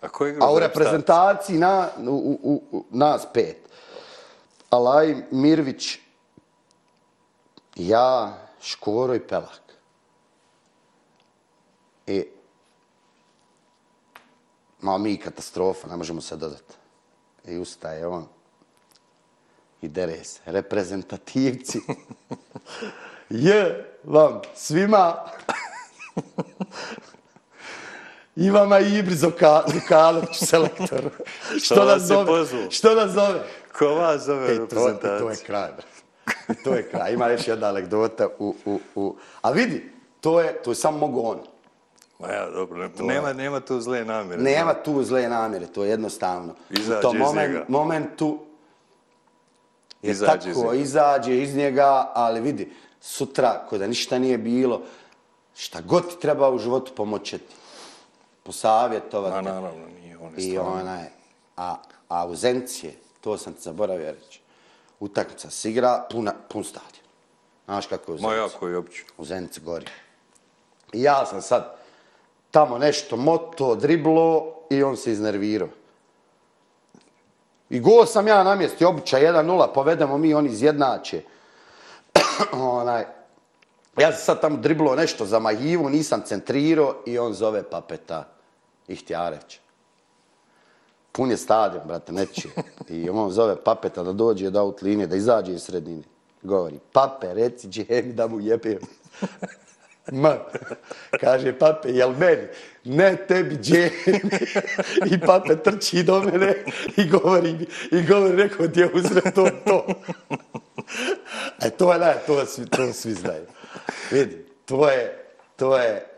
A ko igra A u reprezentaciji na, u, u, u, nas pet. Alaj, Mirvić, ja, Škoro i Pelak. I ma mi katastrofa, ne možemo se dodati. I ustaje on i dere se. Reprezentativci. Je vam svima i vama i Ibri Zoka, Zukalović, selektor. Što je zove? Što nas zove? Ko vas zove E, to, to je kraj, bre. To je kraj. Ima još jedna anegdota u, u, u... A vidi, to je, to je samo mogu on. Ma ja, dobro, ne- nema, nema tu zle namjere. Nema tu zle namjere, to je jednostavno. Izađe u tom iz moment, njega. momentu je Izađe iz tako, njega. izađe iz njega, ali vidi, sutra, ko da ništa nije bilo, šta god ti treba u životu pomoćeti, posavjetovati. Ma naravno, nije on je I stvarno. onaj, a, a u Zencije, to sam ti zaboravio reći, utakmica se igra puna, pun stadion. Znaš kako je u Ma Zenici? jako je opće. U Zenici gori. I ja sam sad tamo nešto moto, driblo i on se iznervirao. I go sam ja na mjestu, običaj 1-0, povedemo mi, oni izjednače. onaj, ja sam sad tamo driblo nešto za Mahivu, nisam centrirao i on zove Papeta Ihtjarevća. Pun je stadion, brate, neće. I on zove Papeta da dođe od aut linije, da izađe iz sredine. Govori, Pape, reci Džemi da mu jebem. Ma, kaže Pape, jel meni? Ne tebi, Džemi. I Pape trči do mene i govori, i govori, rekao ti je uzre to, to. E, to je, ne, to svi, to svi znaju. Vidi, to je, to je,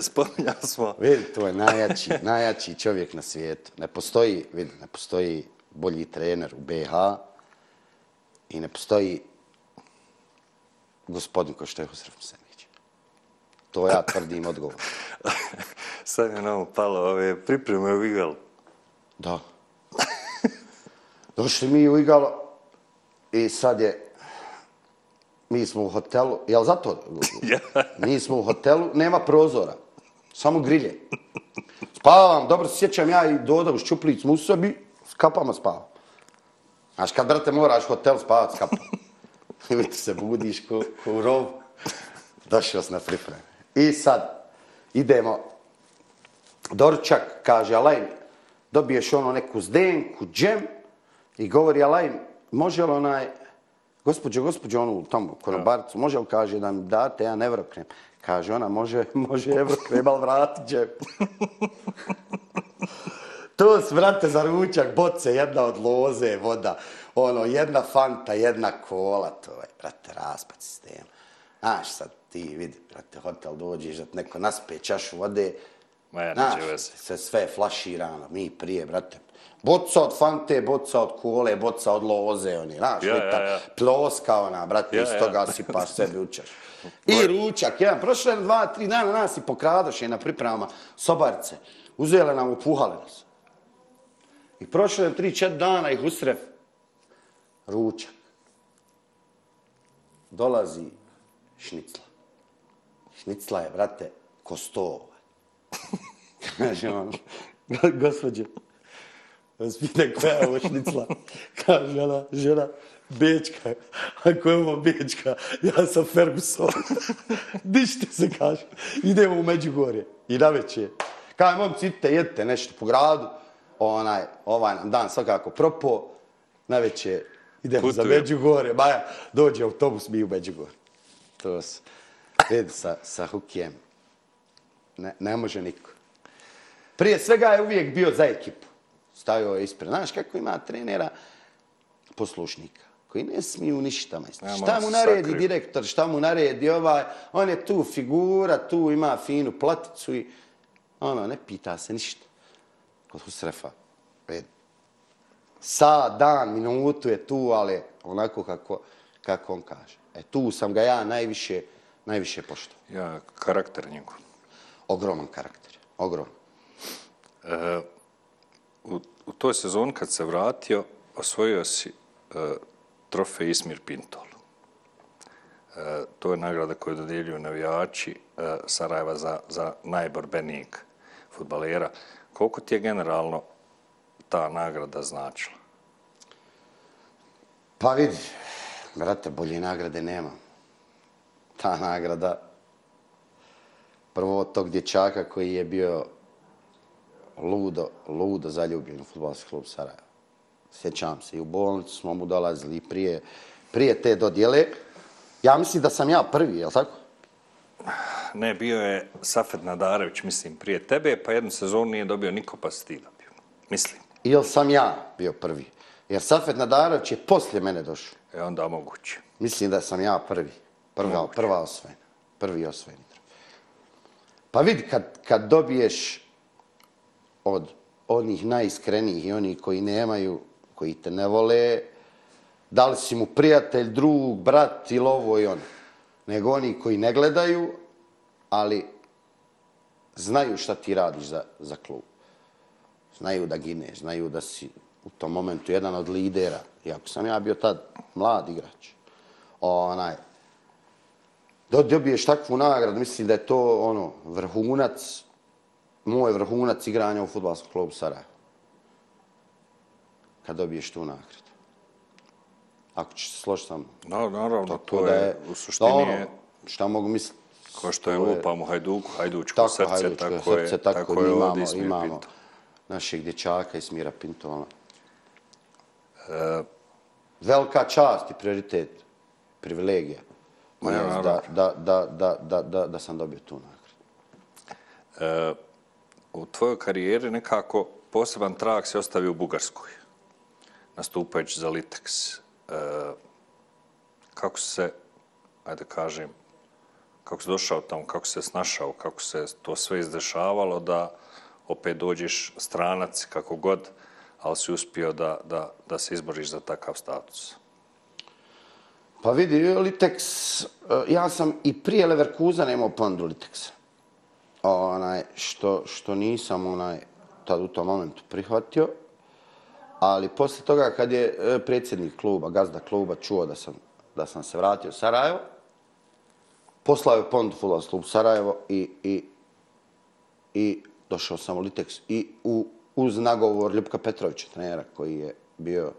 Spominjali smo. Vidi, to je najjači, najjači čovjek na svijetu. Ne postoji, vidi, ne postoji bolji trener u BH i ne postoji gospodin ko što je Husrev Musenić. To ja tvrdim odgovor. Sad je nam palo ove pripreme u Igal. Da. Došli mi u Igalo i sad je, mi smo u hotelu, jel zato? Ja. Mi smo u hotelu, nema prozora, samo grilje. Spavam, dobro se sjećam ja i Doda u Ščuplić smo u sobi, s kapama spavam. Znaš, kad, brate, moraš hotel spavat s kapama. I se budiš ko, ko u rov. Došao sam na pripreme. I sad, idemo, Dorčak kaže, Alajn, dobiješ ono neku zdenku, džem, i govori, Alajn, može li onaj, gospođo, gospođo, onu tamo, konobarcu, može li, kaže, da mi date jedan evrokrem? Kaže ona, može, može evrokrem, ali vrati džem. To su, vrate, za ručak, boce, jedna od loze, voda, ono, jedna fanta, jedna kola, to je, brate, raspad sistema. Znaš, sad ti vidi, brate, hotel dođeš, da neko naspe čašu vode, Ma ja, Znaš, veze. sve, sve flaširano, mi prije, brate. Boca od fante, boca od kole, boca od loze, oni, znaš, Ja, ja, ja. ploska ona, brate, Ja, iz ja. toga sipaš sebi učaš. I ručak, jedan, prošle dva, tri dana nas i pokradoše na pripremama sobarice. Uzele nam, upuhale nas. I prošle tri, četiri dana ih usref. Ručak. Dolazi šnicla. Šnicla je, brate, ko sto. Kaže on, gospođe, vas pita koja je ovo šnicla. Kaže ona, žena, Bečka. Ako je ovo Bečka, ja sam Ferguson. Dište se, kaže. Idemo u Međugorje. I na večer. Kaže, momci, idite, jedite nešto po gradu. Onaj, ovaj nam dan svakako propo. Na večer idemo za Putujemo. Međugorje. Maja, dođe autobus, mi u Međugorje. To se, vidi, sa, sa Hukijem. Ne, ne može niko. Prije svega je uvijek bio za ekipu. Stavio je ispred. Znaš kako ima trenera? Poslušnika. koji ne smiju ništa, majstor. Ja, šta mu naredi sakriju. direktor, šta mu naredi ovaj, on je tu figura, tu ima finu platicu i ono, ne pita se ništa. Kod Husrefa, red. Sa, dan, minutu je tu, ali onako kako, kako on kaže. E tu sam ga ja najviše, najviše poštao. Ja, karakter njegov. Ogroman karakter, ogroman. E, u, u toj sezoni kad se vratio, osvojio si e, trofej Ismir Pintol. E, to je nagrada koju dodjeljuju navijači e, Sarajeva za, za najborbenijeg futbalera. Koliko ti je generalno ta nagrada značila? Pa vidi, brate, bolje nagrade nema. Ta nagrada, prvo tog dječaka koji je bio ludo, ludo zaljubljen u futbolski klub Sarajevo. Sjećam se, i u bolnicu smo mu dolazili prije, prije te dodjele. Ja mislim da sam ja prvi, je li tako? Ne, bio je Safet Nadarević, mislim, prije tebe, pa jednu sezonu nije dobio niko, pa si ti dobio. Mislim. Ili sam ja bio prvi? Jer Safet Nadarović je poslije mene došao. E onda moguće. Mislim da sam ja prvi. Prva, prva osvojena. Prvi osvojeni trofej. Pa vidi, kad, kad dobiješ od onih najiskrenijih i onih koji nemaju, koji te ne vole, da li si mu prijatelj, drug, brat ili ovo i ono, nego oni koji ne gledaju, ali znaju šta ti radiš za, za klub. Znaju da gineš, znaju da si u tom momentu jedan od lidera. Iako sam ja bio tad mlad igrač. Onaj, da dobiješ takvu nagradu, mislim da je to ono vrhunac, moj vrhunac igranja u futbolskom klubu Sarajevo. Kad dobiješ tu nagradu. Ako ćeš se složiti sa mnom. No, naravno, to, Tako da je, u suštini da, ono, je, šta mogu misliti? kao što je to je- lupam u Hajduku, Hajdučko Tako, srce, Hajdučko tako, je, srce, tako, tako je imamo, ovdje Ismir imamo Pinto. našeg dječaka Ismira Pintola. E, Velika čast i prioritet, privilegija. Ma ja, da, da, da, da, da, da, da sam dobio tu nagradu. e, u tvojoj karijeri nekako poseban trag se ostavio u Bugarskoj, nastupajući za Litex. E, kako se, ajde kažem, kako si došao tamo, kako se snašao, kako se to sve izdešavalo da opet dođeš stranac kako god, ali si uspio da, da, da se izboriš za takav status. Pa vidi, Litex, eh, ja sam i prije Leverkusa imao ponudu Litexa. Onaj, što, što nisam onaj, tad u tom momentu prihvatio. Ali poslije toga kad je eh, predsjednik kluba, gazda kluba, čuo da sam, da sam se vratio u Sarajevo, poslao je ponudu Fulas klub Sarajevo i, i, i došao sam u Litex i u, uz nagovor Ljubka Petrovića, trenera koji je bio,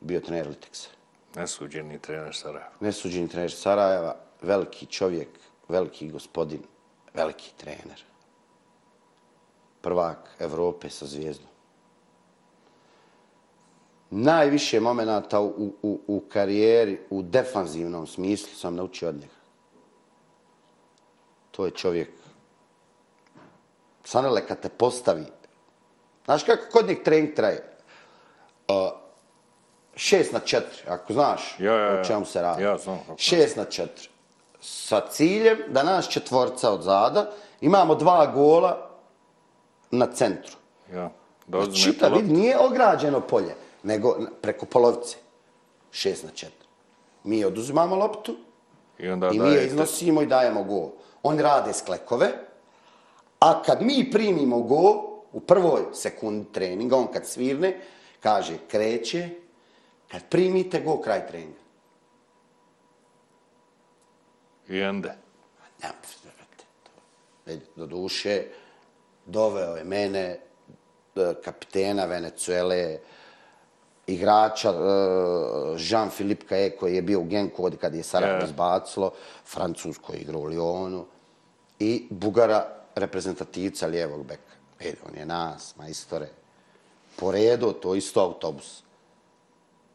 bio trener Litexa Nesuđeni trener Sarajeva. nesuđeni trener Sarajeva, veliki čovjek, veliki gospodin, veliki trener. Prvak Evrope sa zvijezdom. Najviše momenata u, u, u karijeri, u defanzivnom smislu sam naučio od njega. To je čovjek. Sanele, kad te postavi, znaš kako kod njeg trening traje? Uh, šest na četiri, ako znaš Ja, ja, ja. o čemu se radi. Ja znam kako. Šest na četiri. Sa ciljem da nas četvorca od zada imamo dva gola na centru. Ja, da uzme Čita, vidi, nije ograđeno polje, nego preko polovice. Šest na četiri. Mi oduzimamo loptu I onda i mi je iznosimo i dajemo gol. Oni rade sklekove, a kad mi primimo gol, u prvoj sekundi treninga, on kad svirne, kaže kreće, kad primite gol, kraj treninga. I ende. Ja, do duše, doveo je mene, e, kapitena Venecuele, igrača e, Jean-Philippe Cae koji je bio u Genku kad je Sarajevo Je. izbacilo, Francus koji je igrao u Lyonu i Bugara reprezentativca lijevog beka. Vidi, on je nas, majstore, po redu, to isto autobus.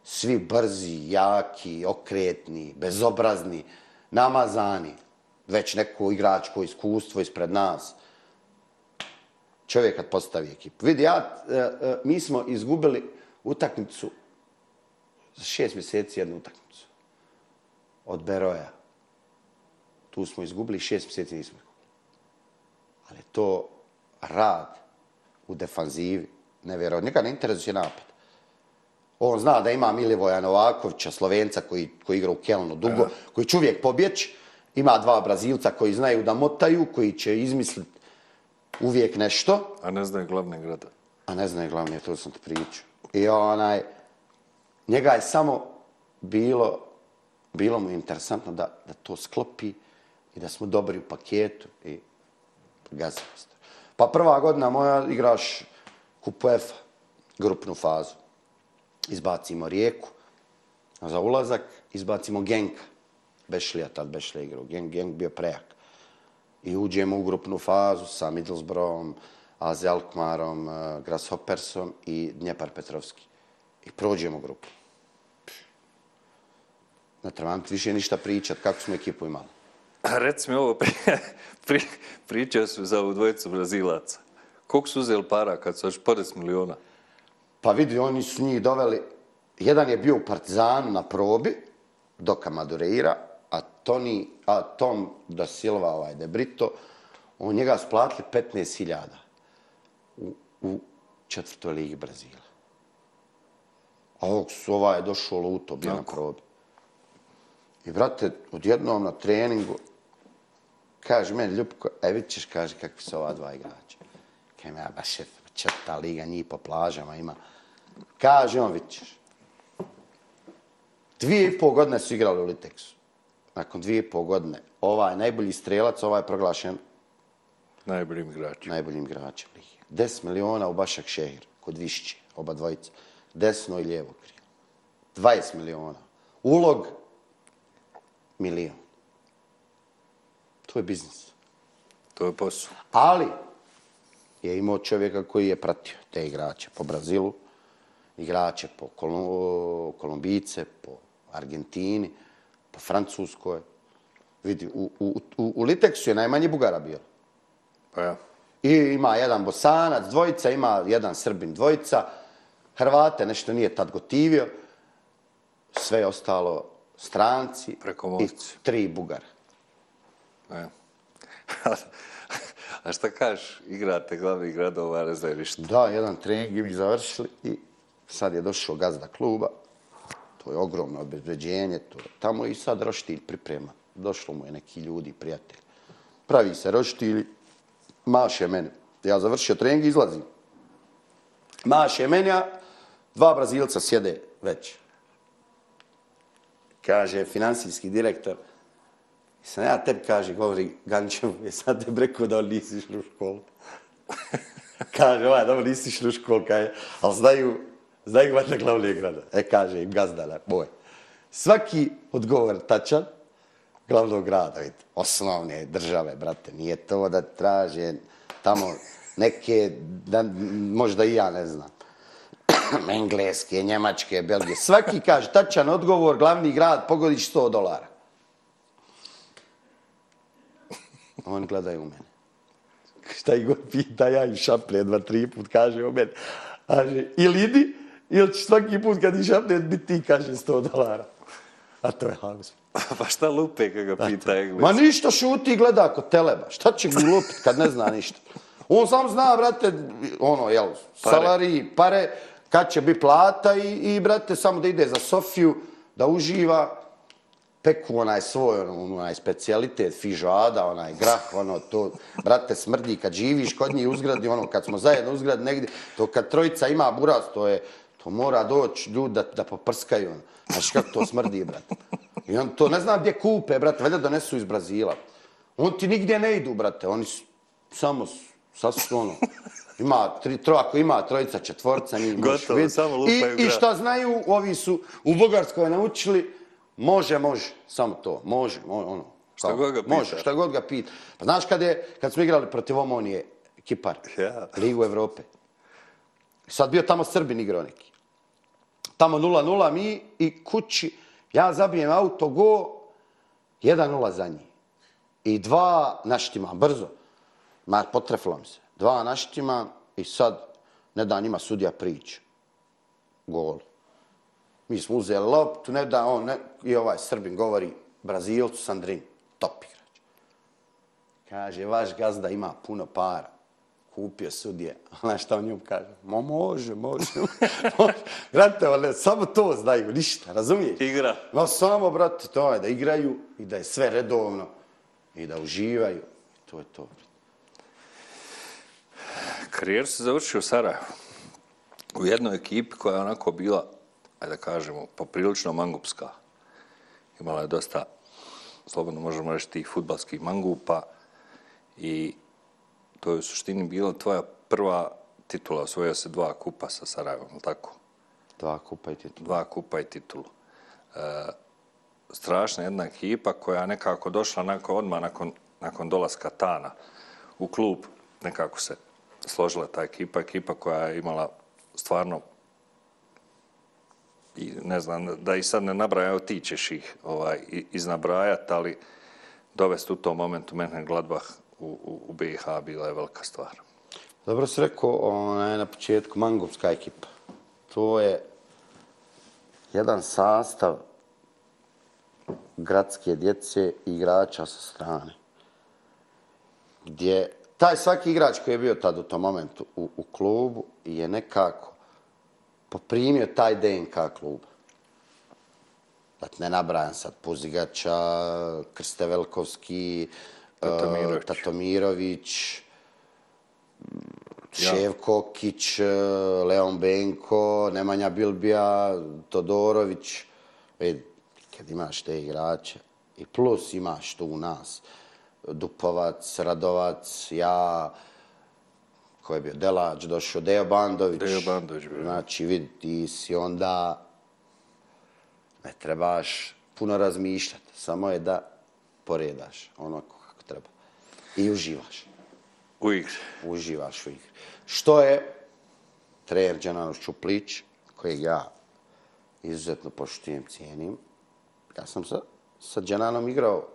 Svi brzi, jaki, okretni, bezobrazni, namazani. Već neko igračko iskustvo ispred nas. Čovjek kad postavi ekipu. Vidi, ja, e, e, mi smo izgubili utakmicu za šest mjeseci jednu utakmicu. Od Beroja. Tu smo izgubili šest mjeseci nismo izgubili. Ali to rad u defanzivi. Nevjerojatno. Nikad ne interesuje napad. On zna da ima Milivoja Novakovića, Slovenca koji, koji igra u Kelnu dugo, koji će uvijek pobjeći. Ima dva Brazilca koji znaju da motaju, koji će izmisliti uvijek nešto. A ne znaju glavne grada. A ne znaju glavne, to sam ti pričao. I onaj, njega je samo bilo, bilo mu interesantno da, da to sklopi i da smo dobri u paketu i gazimo. Pa prva godina moja igraš kupu F, grupnu fazu. Izbacimo Rijeku za ulazak, izbacimo Genka. Bešlija, tad Bešlija igrao. Genk, Genk bio prejak. I uđemo u grupnu fazu sa Middlesbroughom, AZ Alkmarom, eh, Grasshoppersom i Dnjepar Petrovski. I prođemo grupu. Ne trebam ti više ništa pričat kako smo ekipu imali. Reci mi ovo, pri, pri, pričao su za ovu dvojicu Brazilaca. Koliko su uzeli para kad su još 40 miliona? Pa vidi, oni su njih doveli, jedan je bio u Partizanu na probi, Doka Madureira, a, Toni, a Tom da Silva, ovaj, De Brito, on njega splatili 15.000 u, u četvrtoj ligi Brazila. A ovog su ovaj došao luto, bio na probi. I, brate, odjednom na treningu, kaže meni, Ljubko, e, vidit ćeš, kaže, kakvi su ova dva igrača. Kaže, ja, baš je četvrta liga, njih po plažama ima. Kaže on, vidit ćeš. Dvije i pol godine su igrali u Liteksu. Nakon dvije i pol godine, ovaj najbolji strelac, ovaj je proglašen Najboljim igračima. najboljim igračem lige. 10 miliona u Bašak Šehir, kod Višće, oba dvojica. Desno i lijevo krilo. 20 miliona. Ulog, milion. To je biznis. To je posao. Ali je imao čovjeka koji je pratio te igrače po Brazilu, igrače po Kolum- Kolumbice, po Argentini, po Francuskoj. Vidi, u, u, u, u Liteksu je najmanje Bugara bilo. Pa ja. I ima jedan Bosanac, dvojica, ima jedan Srbin, dvojica. Hrvate nešto nije tad gotivio. Sve je ostalo stranci i tri Bugara. ja. A šta kažeš, igrate glavni gradova, ne znaju ništa. Da, jedan trening mi završili i sad je došao gazda kluba. To je ogromno obezbeđenje. To je tamo i sad roštilj priprema. Došlo mu je neki ljudi, prijatelji. Pravi se roštilj, maše mene. Ja završio trening i izlazim. Maše mene, a dva Brazilca sjede već. Kaže finansijski direktor, sam ja tebi, kaže, govori Gančevu, je sad tebi rekao da nisi išli u školu. kaže, ovaj, dobro, nisi išli u školu, kaže, ali znaju, znaju valjda glavne grada. E, kaže im gazdana, moj. Svaki odgovor tačan, glavnog grada, vidite, osnovne države, brate, nije to da traže tamo neke, da, možda i ja ne znam, engleske, njemačke, belgije, svaki kaže tačan odgovor, glavni grad, pogodiš 100 dolara. Oni gledaju u mene. Šta i god pita, ja im šaplje dva, tri put, kaže o mene. Kaže, ili idi, ili ćeš svaki put kad i šaplje, biti ti, kaže, 100 dolara. A to je haos. pa šta lupe kad ga pita Engles? Ma ništa šuti i gleda kod teleba. Šta će mu lupit kad ne zna ništa? On sam zna, brate, ono, jel, Pare. salari, pare, kad će biti plata i, i, brate, samo da ide za Sofiju, da uživa, peku onaj svoj, ono, onaj specijalitet, fižada, onaj grah, ono, to, brate, smrdi kad živiš kod njih uzgradi, ono, kad smo zajedno uzgradi negdje, to kad trojica ima buraz, to je, to mora doći ljudi da, da poprskaju, ono. Znaš kako to smrdi, brate. I on to ne znam gdje kupe, brate, valjda donesu iz Brazila. On ti nigdje ne idu, brate, oni su samo sasvim ono, ima tri, tro, ako ima trojica, četvorca, njih Gotovo, vidjeti. samo lupaju I, I šta znaju, ovi su u Bugarskoj naučili, može, može, samo to, može, mo- ono. Šta kao, god ga pita. Može, šta god ga pita. Pa znaš kad, je, kad smo igrali protiv Omonije, Kipar, Ja. Ligu Evrope. Sad bio tamo Srbin igrao neki. Tamo 0-0 mi i kući, ja zabijem auto, go, 1-0 za njih. I dva naštima, brzo. Ma, potrefilo mi se. Dva naštima i sad, ne da njima sudija prič. Gol. Mi smo uzeli loptu, ne da on, ne, i ovaj Srbin govori Brazilcu Sandrin, top igrač. Kaže, vaš gazda ima puno para. Kupio sudje. Znaš šta on njom kaže? Mo može, može. može. Brate, ale, samo to znaju, ništa, razumiješ? Igra. Ma samo, brate, to je da igraju i da je sve redovno i da uživaju. To je to. Karijer se završio u Sarajevu. U jednoj ekipi koja je onako bila, ajde da kažemo, poprilično mangupska. Imala je dosta, slobodno možemo reći, tih futbalskih mangupa i to je u suštini bila tvoja prva titula. Osvojio se dva kupa sa Sarajevom, ili tako? Dva kupa i titul. Dva kupa i titulu. E, strašna jedna ekipa koja nekako došla nakon, odmah nakon, nakon dolaska Tana u klub. Nekako se složila ta ekipa, ekipa koja je imala stvarno i ne znam, da i sad ne nabraja, evo ti ćeš ih ovaj, i- iznabrajat, ali dovesti u tom momentu mene Gladbach u, u, u BiH bila je velika stvar. Dobro si rekao onaj, na početku, mangupska ekipa. To je jedan sastav gradske djece i igrača sa strane. Gdje taj svaki igrač koji je bio tad u tom momentu u, u klubu je nekako poprimio taj DNK kluba. Dakle, ne nabrajam sad, Puzigača, Krste Velkovski, Tatomirović. eh, Tatomirović, Ševkokić, eh, Leon Benko, Nemanja Bilbija, Todorović. E, kad imaš te igrače i plus imaš tu u nas Dupovac, Radovac, ja, ko je bio Delač, došao Dejo Bandović. Dejo Bandović bio. Znači, vidi, ti si onda ne trebaš puno razmišljati, samo je da poredaš treba. I uživaš U igri. uživaš u igri. Što je trener Đanano Šuplić, kojeg ja izuzetno poštujem, cijenim. Ja sam sa, sa Đananom igrao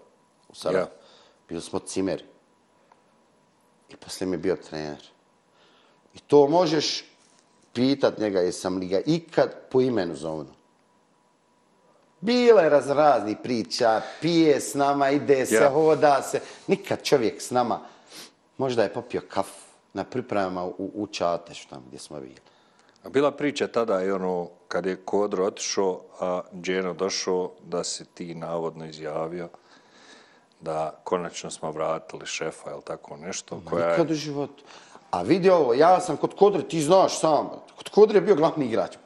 u Sarajevu. Ja. Bili smo cimeri. I poslije mi je bio trener. I to možeš pitat njega jesam li ga ikad po imenu zovno. Bilo je razrazni priča, pije s nama, ide se, Ja. hoda se. Nikad čovjek s nama, možda je popio kaf na pripremama u, u Čatešu tamo gdje smo bili. A bila priča tada i ono, kad je Kodro otišao, a Dženo došao, da si ti navodno izjavio da konačno smo vratili šefa, ili tako nešto, koja je... Nikad u životu. A vidi ovo, ja sam kod Kodre, ti znaš sam, kod Kodre je bio glavni igrač.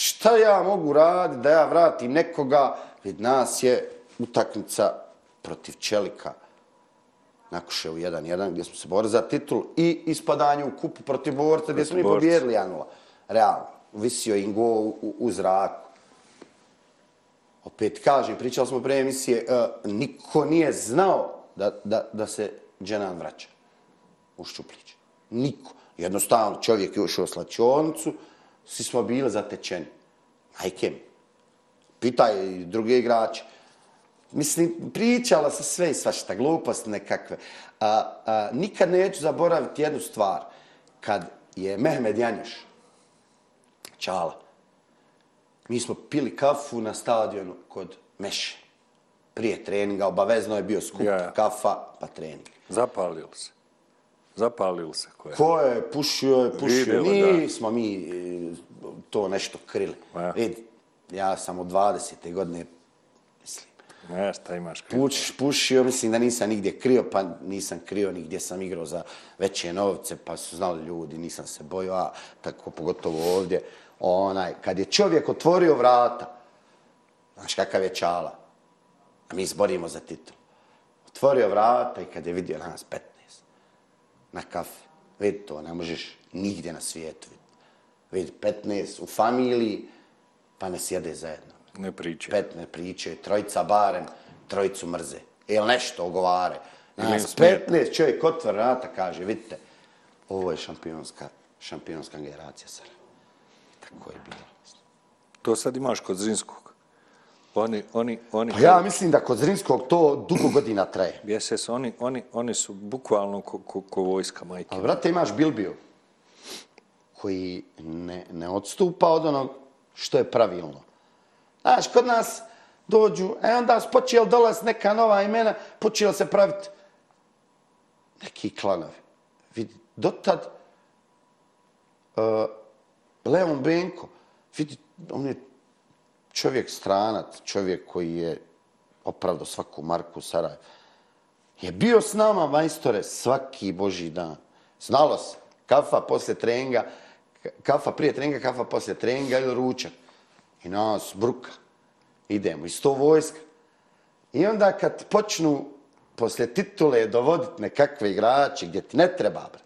Šta ja mogu raditi da ja vratim nekoga? Vid nas je utakmica protiv Čelika na Kuševu 1-1 gdje smo se borili za titul i ispadanje u kupu protiv borca gdje smo mi Borca. pobjedili 1-0. Realno. Visio im go u, u zraku. Opet kažem, pričali smo pre emisije, uh, niko nije znao da, da, da se Dženan vraća u Ščuplić. Niko. Jednostavno, čovjek je ušao u slačionicu, svi smo bili zatečeni. Majke mi. Pitaj i druge igrače. Mislim, pričala se sve i svašta, gluposti nekakve. A, a, nikad neću zaboraviti jednu stvar. Kad je Mehmed Janjuš, Čala, mi smo pili kafu na stadionu kod Meše. Prije treninga, obavezno je bio skup ja. kafa, pa trening. Zapalili se. Zapalili se. Koja. Ko je pušio, je pušio. Vidjelo, da. Nismo mi e, to nešto krili. Ja. Vidi, ja sam od 20. godine, mislim, Ne, šta imaš krivo. puč, pušio, mislim da nisam nigdje krio, pa nisam krio nigdje sam igrao za veće novce, pa su znali ljudi, nisam se bojao, a tako pogotovo ovdje. Onaj, kad je čovjek otvorio vrata, znaš kakav je čala, a mi izborimo za titul. Otvorio vrata i kad je vidio nas 15 na kafe, vidi to, ne možeš nigdje na svijetu. Vidi, 15 u familiji, pa ne sjede zajedno. Ne priče. Pet ne pričaju, trojica barem, trojicu mrze. Ili nešto ogovare. Nas im smeta. 15 čovjek otvara vrata kaže, vidite, ovo je šampionska, šampionska generacija Sarajeva. Tako je bilo. To sad imaš kod Zrinskog. Oni, oni, oni... Pa ja mislim da kod Zrinskog to dugo godina traje. Jeses, oni, oni, oni su bukvalno ko, ko, ko vojska majke. Ali, brate, imaš Bilbio, koji ne, ne odstupa od onog što je pravilno. Znaš, kod nas dođu, e onda su počeli dolaz neka nova imena, počeli se praviti neki klanovi. Vidi, dotad uh, Leon Benko, vidi, on je čovjek stranat, čovjek koji je opravdo svaku marku Sarajevo. Je bio s nama, majstore, svaki boži dan. Znalo se, kafa poslije treninga, kafa prije treninga, kafa poslije treninga ili ručak. I nas bruka. Idemo, i sto vojska. I onda kad počnu poslije titule dovoditi nekakve igrače gdje ti ne treba, bra.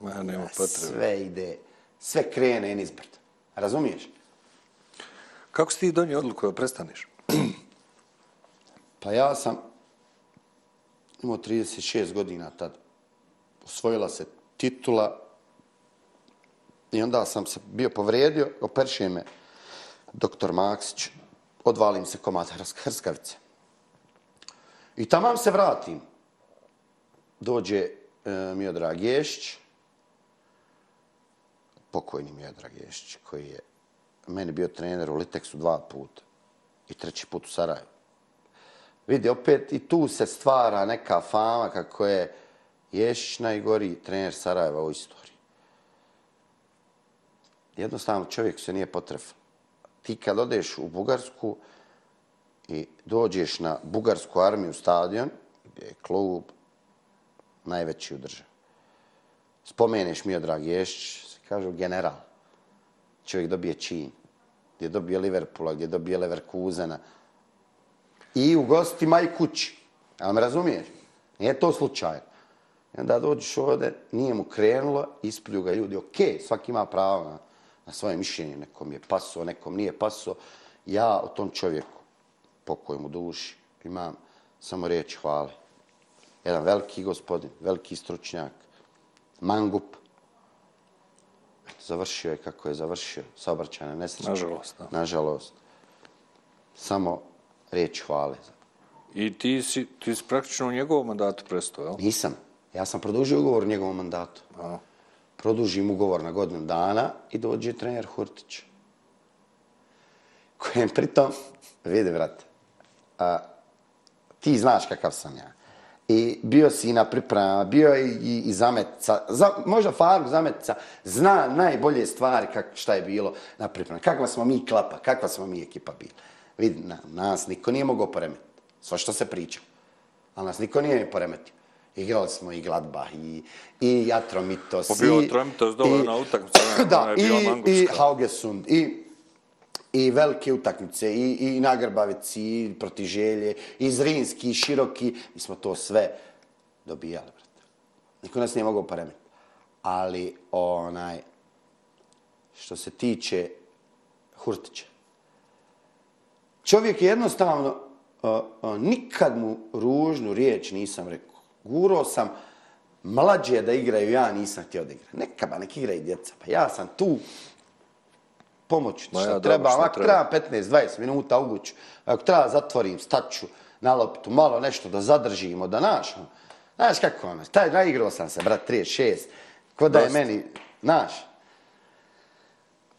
Ma, nema potrebe. Sve ide, sve krene in izbrd. Razumiješ? Kako si ti donio odluku da prestaneš? Pa ja sam imao 36 godina tad. Osvojila se titula i onda sam se bio povrijedio, operšio me doktor Maksić, odvalim se komad hrskavice. I tamam se vratim. Dođe e, Miodrag Ješć, pokojni Miodrag Ješć, koji je meni bio trener u Liteksu dva puta i treći put u Sarajevu. Vidi, opet i tu se stvara neka fama kako je Ješić najgori trener Sarajeva u istoriji. Jednostavno čovjek se nije potrefao. Ti kad odeš u Bugarsku i dođeš na Bugarsku armiju stadion, gdje je klub najveći u državi. Spomeneš mi, dragi Ješić, se kažu general. Čovjek dobije čin. Gdje dobije Liverpoola, gdje dobije Leverkusena, i u gostima i kući. Ja me razumiješ? Nije to slučaj. I onda dođeš ovdje, nije mu krenulo, isplju ga ljudi. Ok, svaki ima pravo na, na svoje mišljenje. Nekom je paso, nekom nije paso. Ja o tom čovjeku, pokoj mu duši, imam samo riječ hvale. Jedan veliki gospodin, veliki stručnjak, mangup, završio je kako je završio, saobraćajne nesreće. Nažalost, da. Nažalost. Samo riječ hvale. I ti si, ti si praktično u njegovom mandatu prestao, jel? Nisam. Ja sam produžio ugovor u njegovom mandatu. A. Produžim ugovor na godinu dana i dođe trener Hurtić. Kojem pritom, vidi, vrate, a, ti znaš kakav sam ja. I bio si na pripremama, bio je i, i zametca, za, možda Faruk zametca, zna najbolje stvari kak, šta je bilo na pripremama. Kakva smo mi klapa, kakva smo mi ekipa bili. Vidi, na, nas niko nije mogao poremetiti. Sva što se priča. Ali nas niko nije poremetio. Igrali smo i Gladbach, i, i Atromitos. Pobio i, Atromitos dobro na utakmicu. da, i, i Haugesund, i, i velike utakmice, i, i Nagrbavec, i Protiželje, i Zrinski, i Široki. Mi smo to sve dobijali, brate. Niko nas nije mogao poremetiti. Ali, onaj, što se tiče Hurtića, čovjek je jednostavno, uh, uh, nikad mu ružnu riječ nisam rekao. Guro sam mlađe da igraju, ja nisam htio da igra. Neka ba, nek igraju djeca. Pa ja sam tu pomoć što ja, treba. dobro, Ako treba 15-20 minuta uguću, ako treba zatvorim, staću na loptu, malo nešto da zadržimo, da naš. Znaš kako ono, taj, naigrao sam se, brat, 36, ko da je meni, znaš.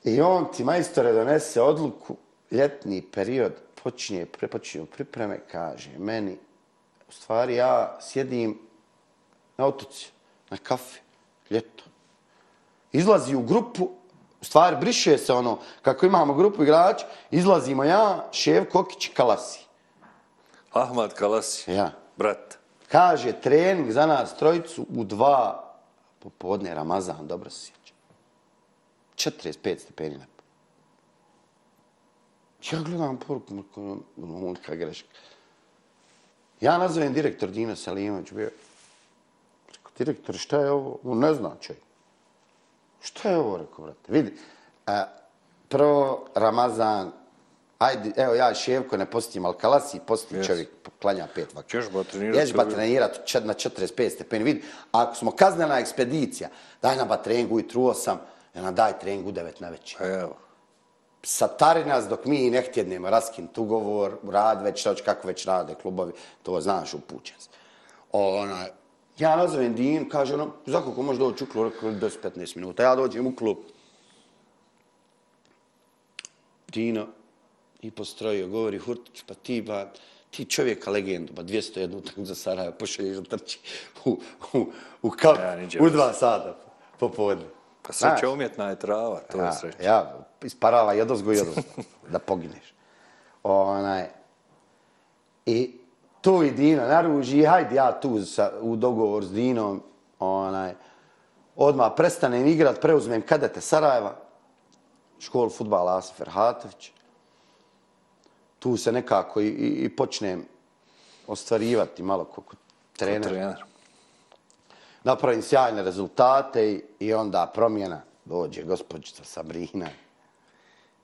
I on ti, majstore, donese odluku, ljetni period počinje, prepočinju pripreme, kaže meni, u stvari ja sjedim na otoci, na kafe, ljeto. Izlazi u grupu, u stvari briše se ono, kako imamo grupu igrač, izlazimo ja, Šev Kokić, Kalasi. Ahmad Kalasi, Ja. brat. Kaže, trening za nas trojicu u dva popodne, Ramazan, dobro se sjeća. 45 stepeni lepo. Ja gledam poruku, mulika greška. Ja nazovem direktor Dino Salimović, bio, direktor, šta je ovo? On ne zna čaj. Šta je ovo, rekao, brate? Vidi, a, prvo, Ramazan, ajde, evo ja Ševko ne postim, ali Kalasi posti Yes. čovjek, klanja pet vakta. Češ ba trenirati Ješ ba trenirati čet- na 45 stepeni. Vidi, ako smo kaznena ekspedicija, daj nam ba trening ujutru 8, ja nam daj trening u 9 na večer Pa evo. satari nas dok mi ne htjednemo raskinuti ugovor, rad već, kako već rade klubovi, to znaš upućen si. Ona, ja nazovem Din, kaže ono, za koliko može doći u klub, rekao 10-15 minuta, ja dođem u klub. Dino i postrojio, govori Hurtić, pa ti ba, ti čovjeka legendu, ba 201 utak za Sarajevo, pošalješ da trči u, u, u kap, Ja, u dva sata popodne. Pa sreća umjetna je trava, to je ja, sreća. ja, isparava jedozgo i jedozgo, da pogineš. Onaj, I to i Dino naruži, hajde ja tu sa, u dogovor s Dinom, onaj, odmah prestanem igrat, preuzmem kadete Sarajeva, školu futbala Asif Ferhatović. Tu se nekako i, i, i počnem ostvarivati malo kako trener. Trener. Napravim sjajne rezultate i, i onda promjena. Dođe gospođica Sabrina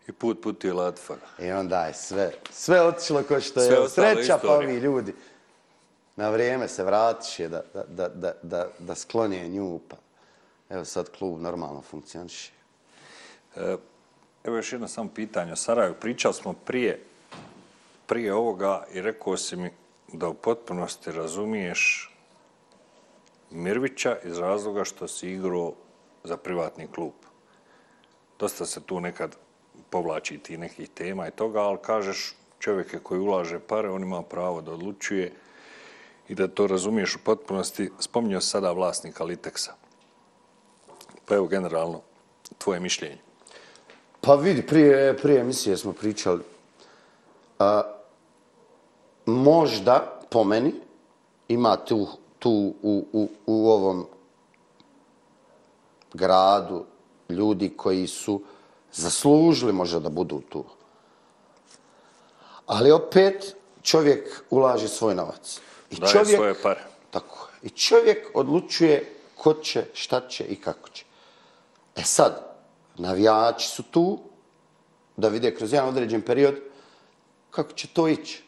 I put putio Latfa. i onda je sve, sve otišlo ko što Sve je. Sreća pa ovi ljudi. Na vrijeme se vratiše da, da, da, da, da, da sklone nju. Pa. Evo sad klub normalno funkcioniše. E, Evo još jedno samo pitanje o Sarajevu. Pričali smo prije, prije ovoga i rekao si mi da u potpunosti razumiješ Mirvića iz razloga što si igrao za privatni klub. Dosta se tu nekad povlači ti nekih tema i toga, ali kažeš čovjek koji ulaže pare, on ima pravo da odlučuje i da to razumiješ u potpunosti. Spominjao sada vlasnika Liteksa. Pa evo generalno, tvoje mišljenje. Pa vidi, prije, prije emisije smo pričali. A, možda, po meni, ima tu, tu u, u, u ovom gradu ljudi koji su zaslužili možda da budu tu. Ali opet čovjek ulaže svoj novac. I Daje svoje pare. Tako. I čovjek odlučuje ko će, šta će i kako će. E sad, navijači su tu da vide kroz jedan određen period kako će to ići.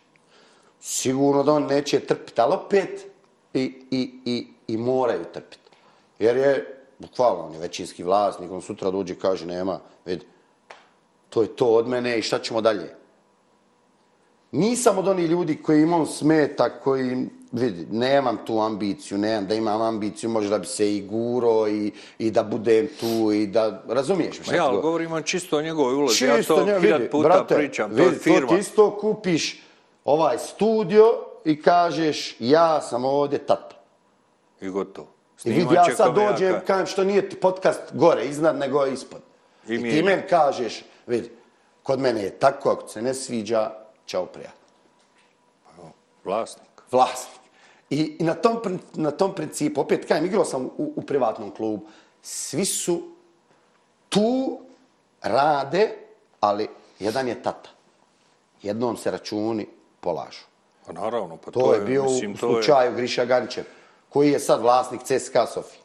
Sigurno da on neće trpiti, ali opet i, i, i, i moraju trpiti. Jer je, bukvalno, on je većinski vlasnik, on sutra dođe i kaže, nema, vidi, to je to od mene i šta ćemo dalje. Nisam od onih ljudi koji imam smeta, koji, vidi, nemam tu ambiciju, nemam da imam ambiciju, možda bi se i guro i, i da budem tu i da, razumiješ šta Ma ja, ali govorim? govorimo čisto o njegovoj ulozi. Ja Čisto to nje, hiljad puta brate, pričam, to vidi, je firma. To ti isto kupiš ovaj studio i kažeš ja sam ovdje tata. I gotovo. I vidi, ja sad dođem, ka- kažem što nije podcast gore, iznad, nego ispod. I I, mi ti meni kažeš, vidi, kod mene je tako, ako se ne sviđa, čao prijatelj. Vlasnik. Vlasnik. I, i na, tom, na tom principu, opet kajem, igrao sam u, u privatnom klubu, svi su tu, rade, ali jedan je tata. Jednom se računi polažu. Pa naravno, pa To, je bio mislim, u to je- slučaju Griša Gančev, koji je sad vlasnik CSKA Sofije.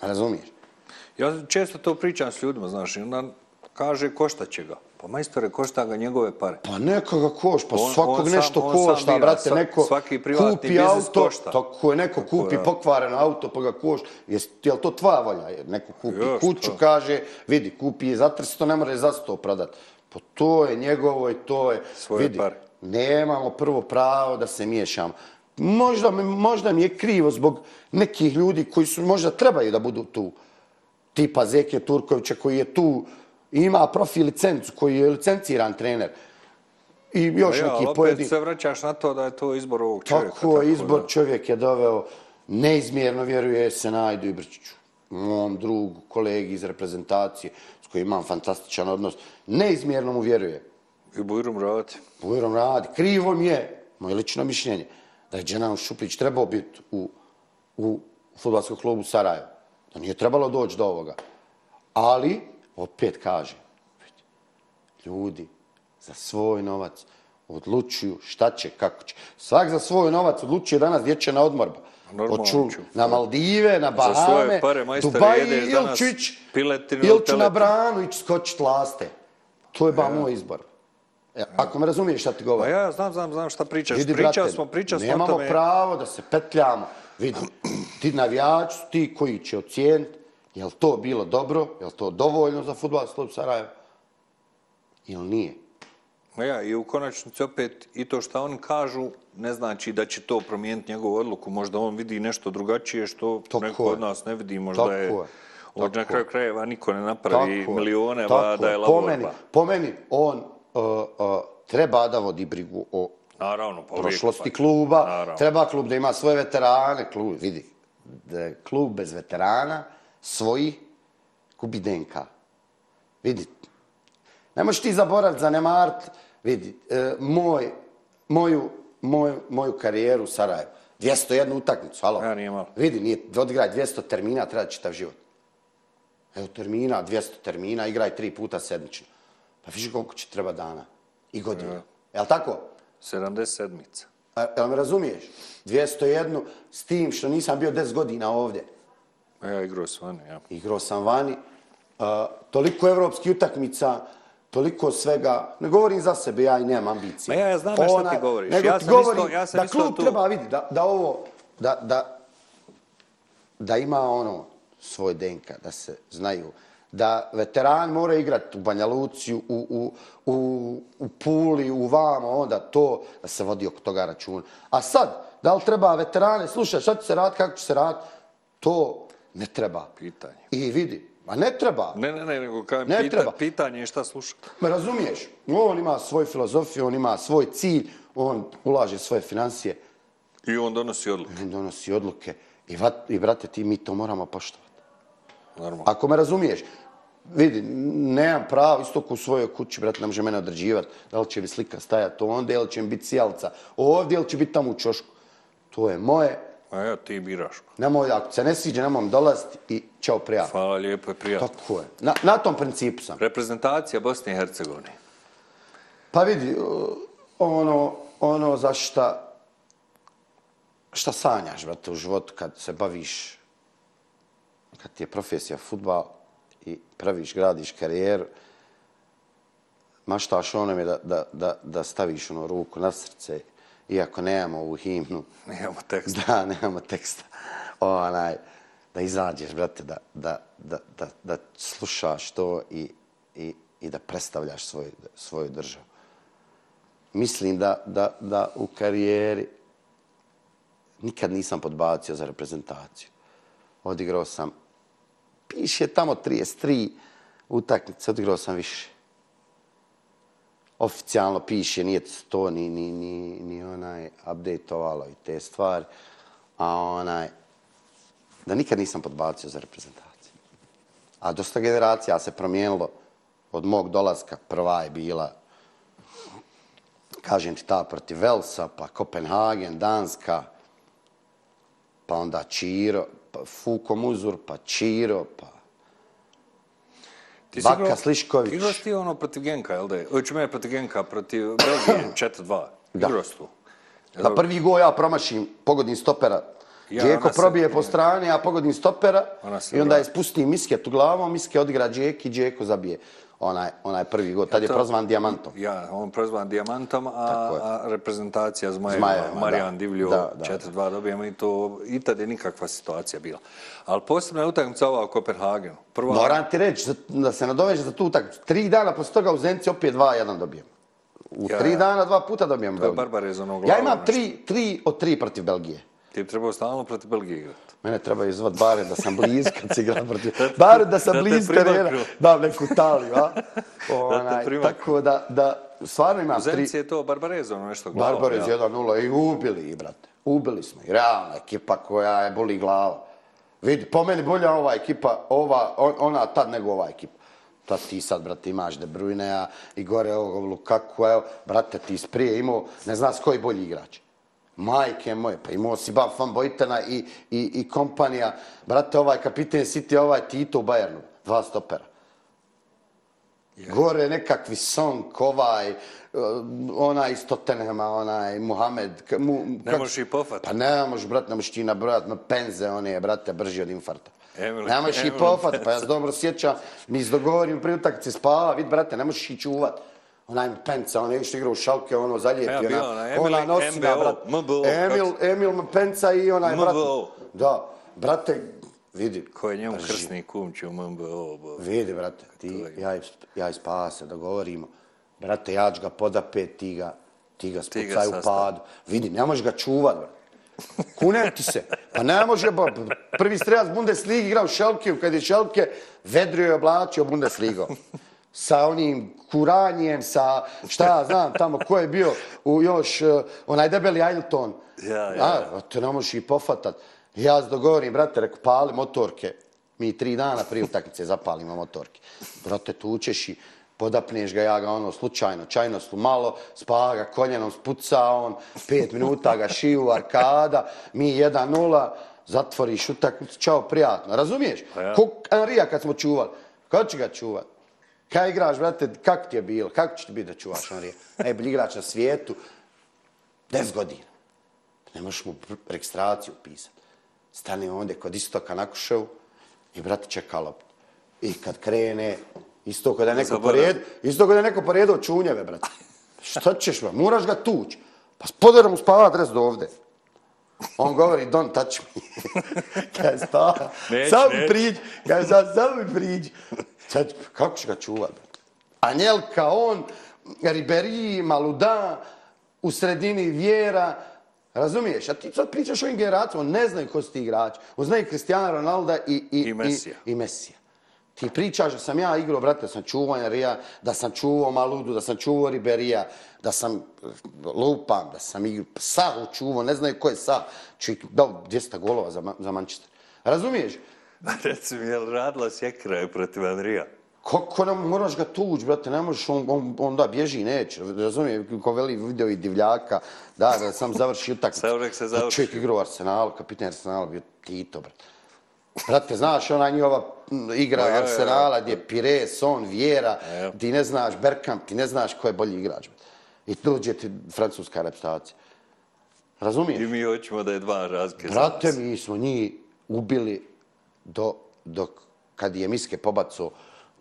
Razumiješ? Ja često to pričam s ljudima, znaš, i onda kaže košta će ga. Pa majstore, košta ga njegove pare. Pa neka ga koš, pa On- svakog on sam- nešto sam košta, bira, brate, neko svaki kupi auto, košta. tako je, neko Tako kupi je. pokvaren auto pa ga koš, je, je li to tvoja volja? Neko kupi Još, kuću, to. kaže, vidi, kupi je za 300, ne može za 100 prodat. Pa to je njegovo i to je, Svoje vidi, pare. nemamo prvo pravo da se miješamo. Možda, mi- možda mi je krivo zbog nekih ljudi koji su možda trebaju da budu tu. Tipa Zeke Turkovića koji je tu, ima profil licencu, koji je licenciran trener. I još Pa ja, neki ali pojedin. opet se vraćaš na to da je to izbor ovog čovjeka. Tako je, izbor da. čovjek je doveo, neizmjerno vjeruje se Najdu Ibrčiću, mom drugu, kolegi iz reprezentacije, s kojim imam fantastičan odnos, neizmjerno mu vjeruje. I Bujrum Ravati. Bujrom radi. Krivo mi je, moje lično mišljenje, da je Dženan Šuplić trebao biti u, u futbolskom klubu Sarajevo. Da nije trebalo doći do ovoga. Ali, opet kaže, ljudi za svoj novac odlučuju šta će, kako će. Svak za svoj novac odlučuje danas gdje će na odmor. Normalno ću. na Maldive, na Bahame, pare, ili ili ću na branu ići skočit laste. To je ba moj izbor. E, ako me razumiješ šta ti Pa govorim. ja znam, znam, znam šta pričaš. Vidi, Pričali brate, smo, pričali smo o nemamo tome. pravo da se petljamo. Vidi, ti navijači su ti koji će ocijeniti je li to bilo dobro, je li to dovoljno za futbolski klub Sarajevo ili nije. Ja, i u konačnici opet i to što oni kažu ne znači da će to promijeniti njegovu odluku. Možda on vidi nešto drugačije što Tako neko je. od nas ne vidi. Možda Tako je, je. Ovdje na kraju krajeva niko ne napravi milione, va da je lavorba. Po meni, po meni on uh, uh, treba da vodi brigu o Naravno, po prošlosti pa, kluba. Naravno. Treba klub da ima svoje veterane. Klub, vidi, da je klub bez veterana svoji gubi DNK. Vidi, ne možeš ti zaboraviti, zanemart, vidi, e, moj, moju, moju, moju karijeru u Sarajevu. 201 utakmicu, alo. Ja, nije malo. Vidi, nije, odigraj 200 termina, treba čitav život. Evo termina, 200 termina, igraj tri puta sedmično. Pa viš koliko će treba dana i godina. Ja. Jel tako? 77-ica. Jel me razumiješ? 201 s tim što nisam bio 10 godina ovdje. Ja igrao sam vani, ja. Igrao sam vani. Uh, toliko evropskih utakmica, toliko svega. Ne govorim za sebe, ja i nemam ambicije. Ma ja, ja znam Ona, što ti govoriš. Nego ja ti govorim isto, ja sam da klub tu... treba vidjeti, da, da ovo, da, da, da ima ono svoj denka, da se znaju da veteran mora igrati u Banja Luci, u, u, u, u Puli, u Vamo, onda to da se vodi oko toga računa. A sad, da li treba veterane, slušaj, šta će se rad, kako će se rad, to ne treba. Pitanje. I vidi, a ne treba. Ne, ne, ne, nego kao ne pita, treba. pitanje je šta slušati. Me razumiješ? On ima svoju filozofiju, on ima svoj cilj, on ulaže svoje financije. I on donosi odluke. On donosi odluke. I, vat, i brate, ti mi to moramo poštovati. Normalno. Ako me razumiješ, vidi, nemam pravo isto u svojoj kući, brate, ne može mene određivati da li će mi slika stajati onda ili će mi biti sjelca ovdje ili će biti tamo u čošku. To je moje. A ja ti biraš. Nemoj, ako se ne sviđa, nemoj dolaziti i čao prijatno. Hvala lijepo i prijatno. Tako je. Na, na tom principu sam. Reprezentacija Bosne i Hercegovine. Pa vidi, ono, ono za šta, šta sanjaš, brate, u životu kad se baviš kad ti je profesija futbal i praviš, gradiš karijeru, maštaš onom je da, da, da, da staviš ono ruku na srce, iako nemamo ovu himnu. Nemamo teksta. Da, nemamo teksta. Onaj, da izađeš, brate, da, da, da, da, da slušaš to i, i, i da predstavljaš svoj, svoju državu. Mislim da, da, da u karijeri nikad nisam podbacio za reprezentaciju. Odigrao sam piše tamo 33 utakmice, odigrao sam više. Oficijalno piše, nije to ni, ni, ni, ni onaj updateovalo i te stvari. A onaj, da nikad nisam podbacio za reprezentaciju. A dosta generacija se promijenilo od mog dolaska. Prva je bila, kažem ti ta, protiv Velsa, pa Kopenhagen, Danska, pa onda Čiro, pa Fuko Muzur, pa Čiro, pa ti Baka Slišković. Igrao si ti ono protiv Genka, jel da je? Oće me protiv Genka, protiv Belgije, 4-2. Da. Igrao si tu. Da prvi gol ja promašim, pogodim stopera. Ja, Džeko probije po strani, ja pogodim stopera. I onda je spusti misket u glavu, miske odigra Džek i Džeko zabije onaj, onaj prvi god. Tad je prozvan Diamantom. Ja, on prozvan Diamantom, a, a reprezentacija Zmajeva, Zmajeva Marijan da. Divljo, 4-2 dobijemo i to, i tad je nikakva situacija bila. Ali posebno je utakmica ova u Kopenhagenu. Prva... Moram ti reći da se nadoveže za tu utakmicu. Tri dana posle toga u Zenci opet 2-1 dobijemo. U ja, tri dana dva puta dobijemo Belgiju. Barbarez onog Ja imam tri, tri od tri protiv Belgije. Ti bi trebao stalno protiv Belgije igrati. Mene treba izvat bare da sam bliz kad se igra protiv... Bare da sam bliz terena. Da, neku taliju, a? Onaj, tako da, da, stvarno imam tri... U je to Barbarez, ono nešto glavo. Barbarez 1-0 i ubili, brate. Ubili smo. I realna ekipa koja je boli glava. Vidi, po meni bolja ova ekipa, ova, ona tad nego ova ekipa. Ta ti sad, brate, imaš De Bruyne-a i gore ovog Lukaku, evo, brate, ti sprije imao, ne znaš koji bolji igrač. Majke moje, pa imao si Baf van Bojtena i, i, i kompanija. Brate, ovaj kapiten City, ovaj Tito u Bayernu. Dva stopera. Yeah. Gore nekakvi son, kovaj, uh, onaj iz Tottenhema, onaj Muhammed. Mu, ne kak... možeš i pofat. Pa ne možeš, brate, ne možeš ti nabrojat, ma penze, on je, brate, brži od infarta. Emil, ne možeš i pofat, pa ja se dobro sjećam, mi se dogovorim pri utakci spava, vid, brate, ne možeš i čuvat onaj penca, on je išli igra u šalke, ono zalijepi, ja, ona, Emil, ona nosina, MBO, brat, MBO, Emil, Emil penca i onaj, MBO. brat, da, brate, vidi. Ko je njemu drži. krsni kumć u MBO, bo. Vidi, brate, ti, ja, ja ispase, da govorimo, brate, ja ću ga podapet, ti ga, ti ga spucaj u padu, vidi, ne možeš ga čuvat, brate. Kunem ti se. Pa ne može, ba, prvi strelac Bundesligi igrao u Šelke, kad je Šelke, vedrio je oblačio Bundesligom. Sa onim kuranjem, sa šta znam tamo, ko je bio u još, uh, onaj debeli Ailton. Ja, ja. A, to ne možeš i pofatat. Ja se dogovorim, brate, reko, pali motorke. Mi tri dana prije utakmice zapalimo motorke. Brate, tučeš i podapneš ga, ja ga ono slučajno, čajno su malo, spava ga koljenom, spuca on, pet minuta ga šiju, arkada, mi 1-0, zatvoriš utakmicu, čao, prijatno. Razumiješ? Pa ja. Ko Anrija kad smo čuvali? Kad će ga čuvat? Kaj igraš, brate, kako ti je bilo? Kako će ti biti da čuvaš Anrija? Najbolji igrač na svijetu, 10 godina. Ne možeš mu registraciju pisati. Stane ovdje kod istoka na i, brate, čeka loptu. I kad krene, isto kod je neko pored, isto kod je neko poredo čunjeve, brate. Šta ćeš, bro? Moraš ga tući. Pa spodera mu spava dres do ovde. On govori, don't touch me. Kaj spava. Neću, Samo mi priđi. Kaj sad, samo mi priđi. Sad, kako će ga čuvat? Anjelka, on, Ribéry, Maluda, u sredini Vjera, razumiješ? A ti sad pričaš o ovim generacijama, on ne znaju ko su ti igrači. On znaju Cristiano Ronaldo i, i, I Messija. I, i Mesija. Ti pričaš da sam ja igrao, brate, da sam čuvao Enrija, da sam čuvao Maludu, da sam čuvao Riberija, da sam eh, lupam, da sam igrao, Sahu čuvao, ne znaju ko je Sah. Čovjek dao 200 golova za, za Manchester. Razumiješ? Reci mi, je li radila sjekra je protiv Andrija? Kako ne moraš ga tuć, brate, ne možeš, on, on, on da, bježi, neće, razumije, ko veli video i divljaka, da, da sam završi utakmicu. Samo nek se završi. Čovjek igrao u Arsenalu, kapitan Arsenala bio Tito, brate. Brate, znaš, ona njihova igra ja, ja. Arsenala gdje je Pires, on, Vjera, Ja. ti ne znaš Bergkamp, ti ne znaš ko je bolji igrač. brate. I dođe ti francuska reputacija. Razumiješ? I mi hoćemo da je dva razlike. za Brate, mi smo njih ubili do, dok kad je Miske pobaco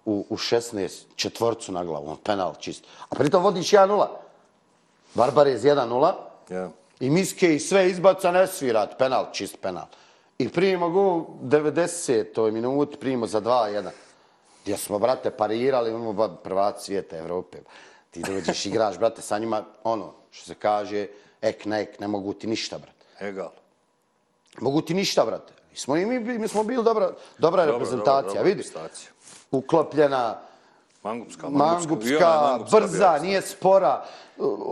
u, u 16 četvorcu na glavu, on penal čist. A pritom vodiš 1-0. Barbarez 1-0 Ja. i Miske i sve izbaca ne svirat, penal, čist penal. I primimo gol 90. minut, primimo za 2-1. Gdje smo, brate, parirali, imamo ba, prvaci svijeta Evrope. Ti dođeš, igraš, brate, sa njima, ono, što se kaže, ek na ek, ne mogu ti ništa, brate. Egal. Mogu ti ništa, brate. Mi smo, i mi, mi smo bili dobra, dobra Dobro, reprezentacija, vidi. Uklopljena, Mangupska, mangupska, brza, nije spora.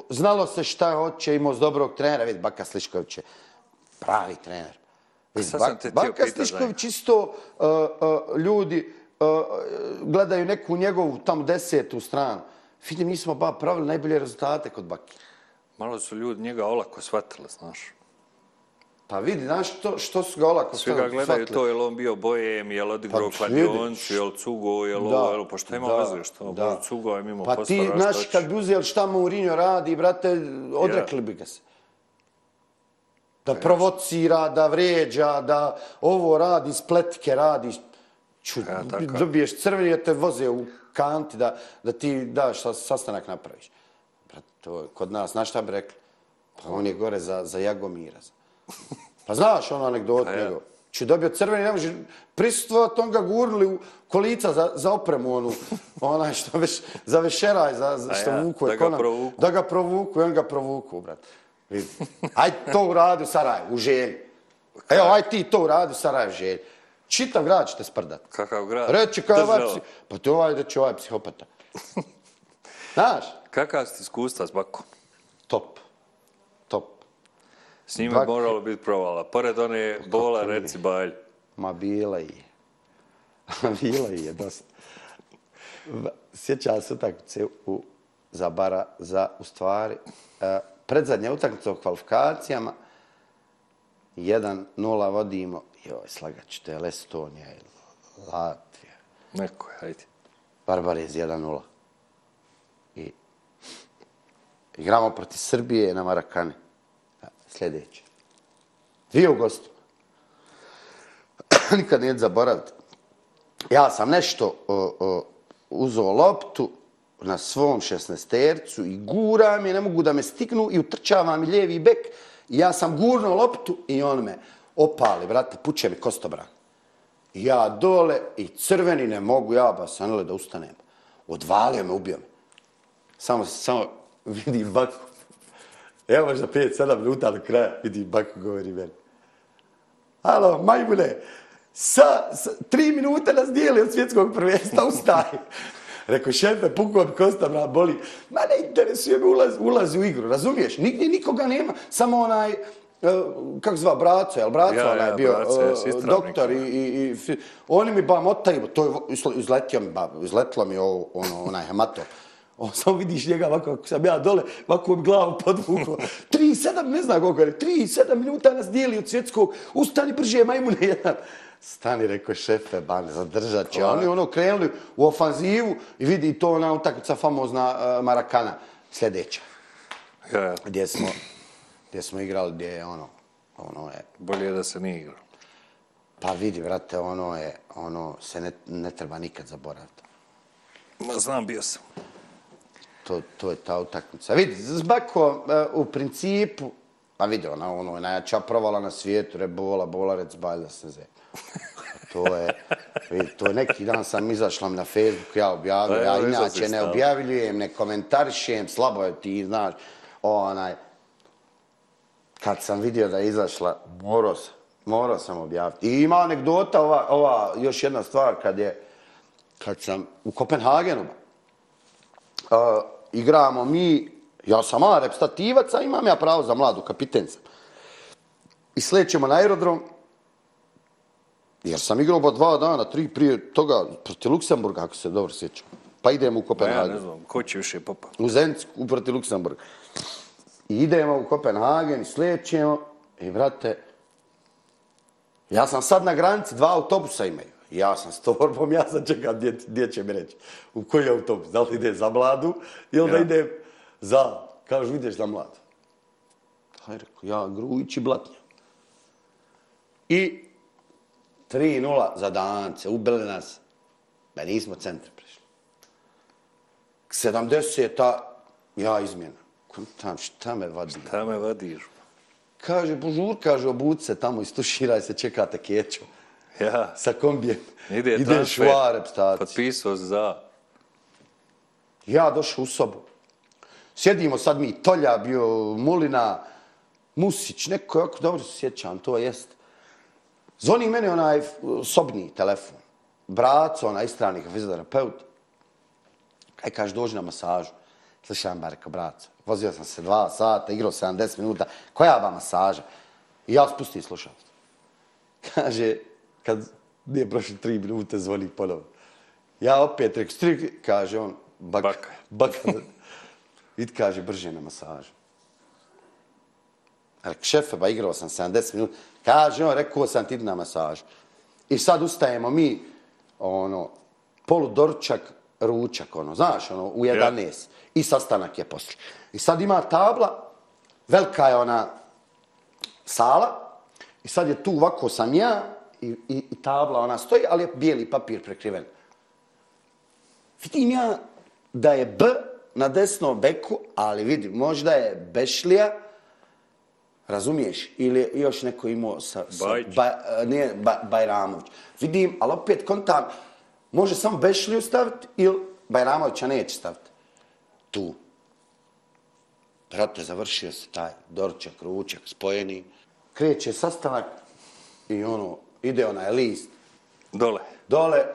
Znalo se šta hoće, imao s dobrog trenera. Vidi, Baka Slišković je pravi trener. Vidi, Bak- htio Baka Slišković isto uh, uh, ljudi uh, gledaju neku njegovu tamo desetu stranu. Vidim, mi smo ba pravili najbolje rezultate kod Baki. Malo su ljudi njega olako shvatili, znaš. Pa vidi, znaš što, što su ga olako Svi ga shvatili? gledaju to, je li on bio bojem, je li odigrao Pa, kladioncu, je li cugo, je li ovo, je li, pa šta ima veze, što? Da. Cugo je mimo Pa posla, ti, šta znaš, kad bi uzeli šta Mourinho radi, brate, odrekli bi ga se. Da provocira, da vrijeđa, da ovo radi, spletke radi. Ču, Ja, tako. dobiješ crveni, da te voze u kanti, da, da ti daš sa- sastanak napraviš. Brate, to je kod nas, znaš šta bi rekli? Pa on je gore za, za Jagomira. Pa znaš ono anegdotu Pa ja. njegov. Či dobio crveni, ne može prisustvovati, on ga gurnuli u kolica za, za opremu, onu, onaj što veš, za vešeraj, za, za A što ja, vuku. da ga konan. provuku. Da ga provuku, i on ga provuku, brat. Aj to uradi u Sarajevu, u želji. Evo, aj ti to uradi u Sarajevu, u želji. Čitav grad će te sprdat. Kakav grad? Reći kao ovaj psi... Pa to ovaj reći ovaj psihopata. Znaš? Kakav ste iskustva s Bakom? Top. S njime Bak- moralo biti provala. Pored one bola, reci balj. Ma bila je. bila je dosta. Sjećam se utakmice u, za bara, za, u stvari, uh, predzadnja utakmica u kvalifikacijama, 1-0 vodimo, joj, slagaću, to je Estonija ili Latvija. Neko je, hajde. Barbarez 1-0. I igramo protiv Srbije na Marakane. Sljedeće. Dvije u gostu. Nikad nije zaboraviti. Ja sam nešto o, o, uzeo loptu na svom šestnestercu i guram je, ne mogu da me stiknu i utrčava mi lijevi bek. I ja sam gurnuo loptu i on me opali, brate, puče mi kostobran. Ja dole i crveni ne mogu, ja ba sanile da ustanem. Odvalio me, ubio me. Samo, samo vidi Baku. Evo možda 5-7 minuta do kraja, vidi Baku govori meni. Alo, majmune, sa, sa, tri minute nas dijeli od svjetskog prvenstva, ustaj. Rekao, šefe, pukao bi kosta, brat, boli. Ma ne interesuje me, ulazi, ulazi u igru, razumiješ? Nigdje nikoga nema, samo onaj, e, kako zva, braco, jel braco, Ja, onaj ja, bio braco, sistra doktor i, i, i oni mi ba motaju, to je izle- izletio mi, ba, izletilo mi ovo, ono, onaj hemato. On samo vidiš njega ovako, kako sam ja dole, ovako mi glavu podvukao. Tri, sedam, ne znam koliko je, tri, sedam minuta nas dijeli od svjetskog, ustani brže, majmune jedan. Stani, rekao šefe, ban, zadržat će. Oni ono krenuli u ofanzivu i vidi to ona utakmica famozna uh, Marakana, sljedeća, Ja, ja. gdje smo, gdje smo igrali, gdje je ono, ono je, Bolje je da se nije igrao. pa vidi, vrate, ono je, ono se ne, ne treba nikad zaboraviti. Ma znam, bio sam. To, to je ta utakmica. Vidi, Zbako e, u principu, pa vidi, ona ono je najjača provala na svijetu, rebola, bolarec, balja se zem. To je, vidi, to je neki dan sam izašla na Facebook, ja objavio, Pa ja inače ne objavljujem, ne komentarišem, slabo je ti, znaš, onaj, kad sam vidio da je izašla, morao sam, morao sam objaviti. I ima anegdota, ova, ova, još jedna stvar, kad je, kad sam u Kopenhagenu, uh, igramo mi, ja sam mala reprezentativac, a imam ja pravo za mladu, kapiten sam. I slećemo na aerodrom, jer sam igrao ba dva dana, tri prije toga, proti Luksemburga, ako se dobro sjećam. Pa idemo u Pa ja Kopenhagen. ne znam, ko će više popa? U Zensku, proti Luksemburga. I idemo u Kopenhagen i slećemo i, brate, ja sam sad na granici, dva autobusa imaju. Ja sam s torbom, ja sam čekam gdje, gdje će mi reći. U koji autobus? Da li ide za mladu ili da Ja. ide za, kažu, ideš za mladu. Haj, rekao, ja, Grujić i Blatnja. I 3-0 za Dance, ubili nas, da nismo centre prišli. 70-ta, ja izmjena. Tam, šta me vadi? Ta me vadiš. Kaže, požur, kaže, obuci se tamo, istuširaj se, čekate keću. Ja. Sa kombijem. Ide Ideš transfer. u Arep stati. Potpisao za. Ja došao u sobu. Sjedimo sad mi, Tolja bio, Mulina, Musić, neko, jako dobro se sjećam, to jest. Zvoni meni onaj sobni telefon. Braco, onaj strani fizioterapeut. Kaj kaže, dođi na masažu. Slušam, ba, rekao, braco, vozio sam se dva sata, igrao 70 minuta, koja ba masaža? I ja spustim slušalicu. Kaže, kad nije prošlo tri minute, zvoni ponovo. Ja opet rekao, strik, kaže on, baka. Baka. Baka. Id kaže, brže na masažu. Rekao, šefe, ba igrao sam 70 minuta. Kaže on, rekao sam ti na masažu. I sad ustajemo mi, ono, poludorčak, ručak, ono, znaš, ono, u 11. I sastanak je poslije. I sad ima tabla, velika je ona sala, i sad je tu ovako sam ja, i, i, i tabla ona stoji, ali je bijeli papir prekriven. Vidim ja da je B na desnom beku, ali vidi, možda je Bešlija, razumiješ, ili još neko imao sa, sa Bajić. ba, nije, ba, Bajramović. Vidim, ali opet kontam, može samo Bešliju staviti ili Bajramovića neće staviti. Tu. Brate, završio se taj dorčak, ručak, spojeni. Kreće sastanak i ono, ide onaj list. Dole. Dole,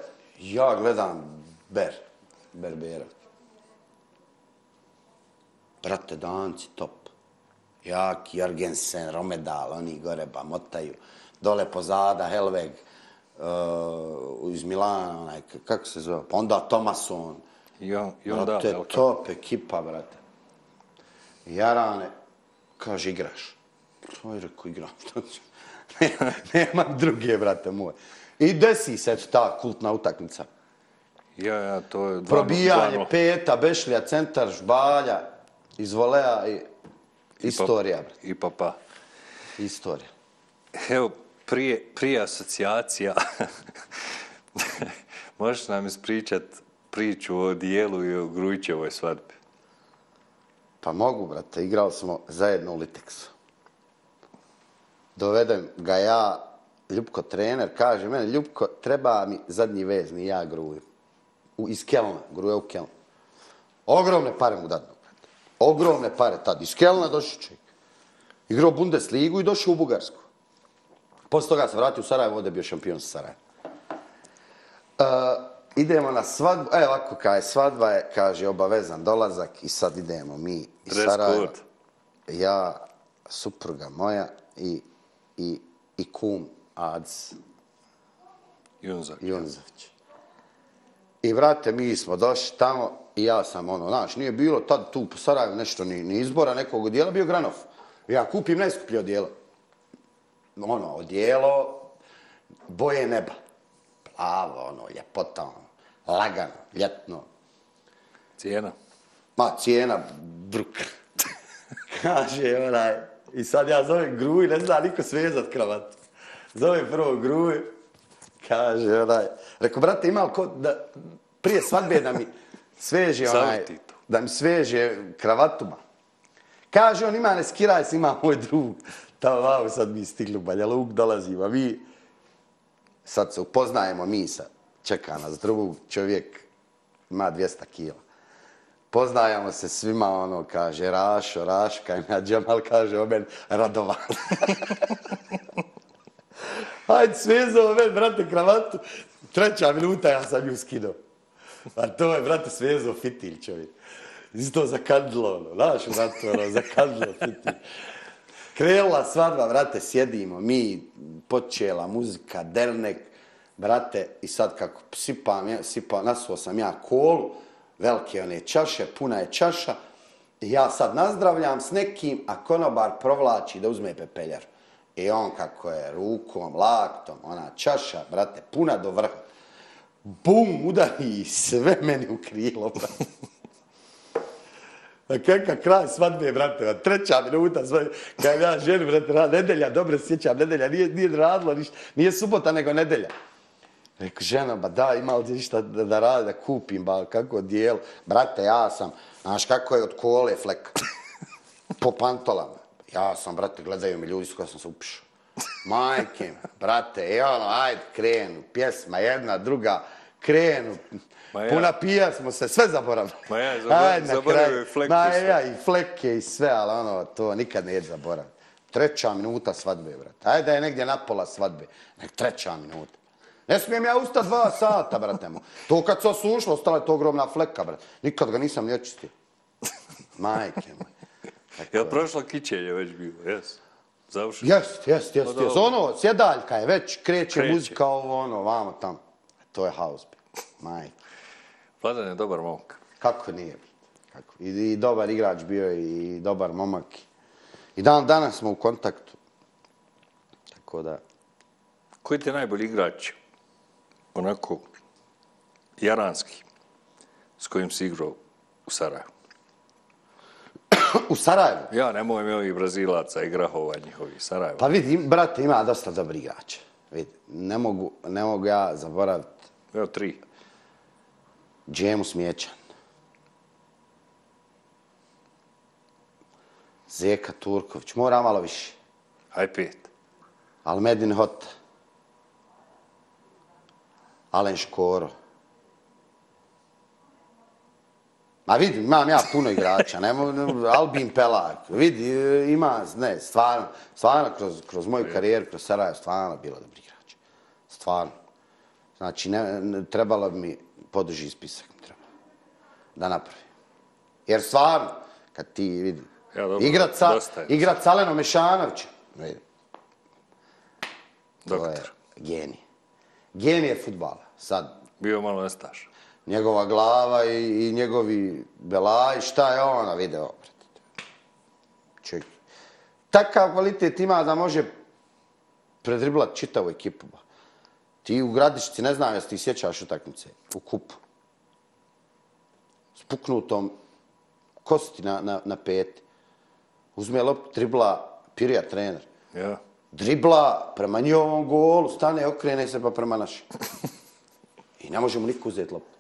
ja gledam Ber, Berbera. Brate, danci, top. Jak, Jorgensen, Romedal, oni gore ba motaju. Dole pozada, Helveg, uh, iz Milana, onaj, kako se zove, pa onda Tomason. I, on, i onda, Brate, kako? top ekipa, brate. Jarane, kaže, igraš. Oj, rekao, igram. Šta ću? Ne, Nema druge, brate moj. I desi se ta kultna utakmica. Ja, ja, to je... dva- Probijanje, dva- peta, Bešlija, centar, žbalja, iz volea i istorija, brate. I papa. Istorija. Evo, prije, prije asocijacija, možeš nam ispričat priču o dijelu i o Grujićevoj svadbi? Pa mogu, brate, igrali smo zajedno u Liteksu. Dovedem ga ja, Ljubko trener, kaže mene, Ljubko, treba mi zadnji vezni, ja gruju. U, iz Kelna, gruje u Kelna. Ogromne pare mu brate. Ogromne pare tad. Iz Kelna došao čovjek. Igrao Bundesligu i došao u Bugarsku. Posle toga se vratio u Sarajevo, ovdje je bio šampion sa Sarajevo. Uh, idemo na svadbu, e ovako kaže, svadba je, kaže, obavezan dolazak i sad idemo mi iz Dress Sarajeva. code. Ja, supruga moja i, i, i kum Ads Junzak. Junzović. I vrate, mi smo došli tamo i ja sam ono, znaš, nije bilo tad tu po Sarajevu nešto ni, ni izbora nekog odijela, bio Granov. Ja kupim najskuplje odijelo. Ono, odijelo boje neba. Plavo, ono, ljepota, ono, lagano, ljetno. Cijena. Ma, cijena, bruk. Kaže onaj, i sad ja zovem Gruj, ne zna niko svezat kravat. Zovem prvo Gruj, kaže onaj, rekao, brate, ima li ko da, prije svadbe da mi sveže onaj, da mi sveže kravatuma. Kaže on, ima ne skiraj se, ima moj drug. Tamo vamo sad mi stigli u Banja Luk, dolazimo, mi sad se upoznajemo, mi sad, čeka nas drugog čovjek, ima 200 kila. Poznajemo se svima, ono, kaže, Rašo, Raška, ja Džemal kaže, o meni, Radovan. Hajde, svezao meni, brate, kravatu. Treća minuta, ja sam ju skinuo. A to je, brate, svezao fitilj čovjek. Isto zakadilo, ono, znaš, brate, ono, zakadilo fitilj. Krenula svadba, brate, sjedimo, mi, počela muzika, dernek, brate, i sad kako sipam, ja, sipam, nasuo sam ja kolu, velike one čaše, puna je čaša, i ja sad nazdravljam s nekim, a konobar provlači da uzme pepeljar. I on kako je rukom, laktom, ona čaša, brate, puna do vrha. Bum, udari i sve meni u krilo, brate. A kakav kraj svadbe, brate, a treća minuta svadbe, kad ja ženu, brate, nedelja, dobro sjećam, nedelja, nije, nije radilo ništa, nije subota, nego nedelja. Rekao, žena, ba da, ima li ništa da, da radi, da kupim, ba, kako dijelo. Brate, ja sam, znaš kako je od kole flek, po pantolama. Ja sam, brate, gledaju mi ljudi s koja sam se upišao. Majke, brate, i ono, ajde, krenu, pjesma jedna, druga, krenu, Ma ja. puna pija smo se, sve zaboravili. Ma ja, zaboravio kraju. je fleke Ma i ja, i fleke i sve, ali ono, to nikad neće zaboraviti. Treća minuta svadbe, brate. Ajde da je negdje na pola svadbe. Nek treća minuta. Ne smijem ja ustati dva sata, brate mu. To kad se osušlo, ostala je to ogromna fleka, brate. Nikad ga nisam ni očistio. Majke moje. Jel prošlo kićenje već bilo? Jes. Završeno. Jest, jest, jest, Pa jest. dobro. Ono, sjedaljka je već, kreće, Kreće. muzika, ovo, ono, vamo tamo. To je house, bre. Majke. Vladan je dobar momak. Kako nije? Kako? I, I dobar igrač bio i dobar momak. I dan danas smo u kontaktu. Tako da... Koji ti je najbolji igrač? Onako, jaranski, s kojim si igrao u Sarajevu. U Sarajevu? Ja ne mojem ovih Brazilaca i grahova njihovih Sarajevo. Pa vidi, brate, ima dosta dobri igrača. Vidi, ne mogu, ne mogu ja zaboraviti Evo tri. Džemu Smjećan. Zeka Turković, mora malo više. Aj pet. Almedin Hot. Alen Škoro. Ma vidi, imam ja puno igrača, ne mogu, Albin Pelak, vidi, ima, ne, stvarno, stvarno kroz, kroz moju karijeru, kroz Sarajevo, stvarno bilo dobri igrači. Stvarno. Znači, ne, ne, trebalo bi mi poduži spisak, mi treba, da napravi. Jer stvarno, kad ti vidi, Ja, dobro, igrat sa, igrat sa Alenom Mešanovićem, vidi, to je Doktor. genij. Genije futbala, sad, Bio malo nestaš. njegova glava i, i njegovi belaj, šta je ona video, brate. Ček. Takav kvalitet ima da može predriblat čitavu ekipu. Ti u Gradišci, ne znam jesi ti sjećaš utakmice, u kupu. Spuknutom kosti na, na, na peti. Uzme lop, dribla, Pirija trener. Ja. Dribla prema njihovom golu, stane, okrene se pa prema našem. I ne možemo niko uzeti loptu.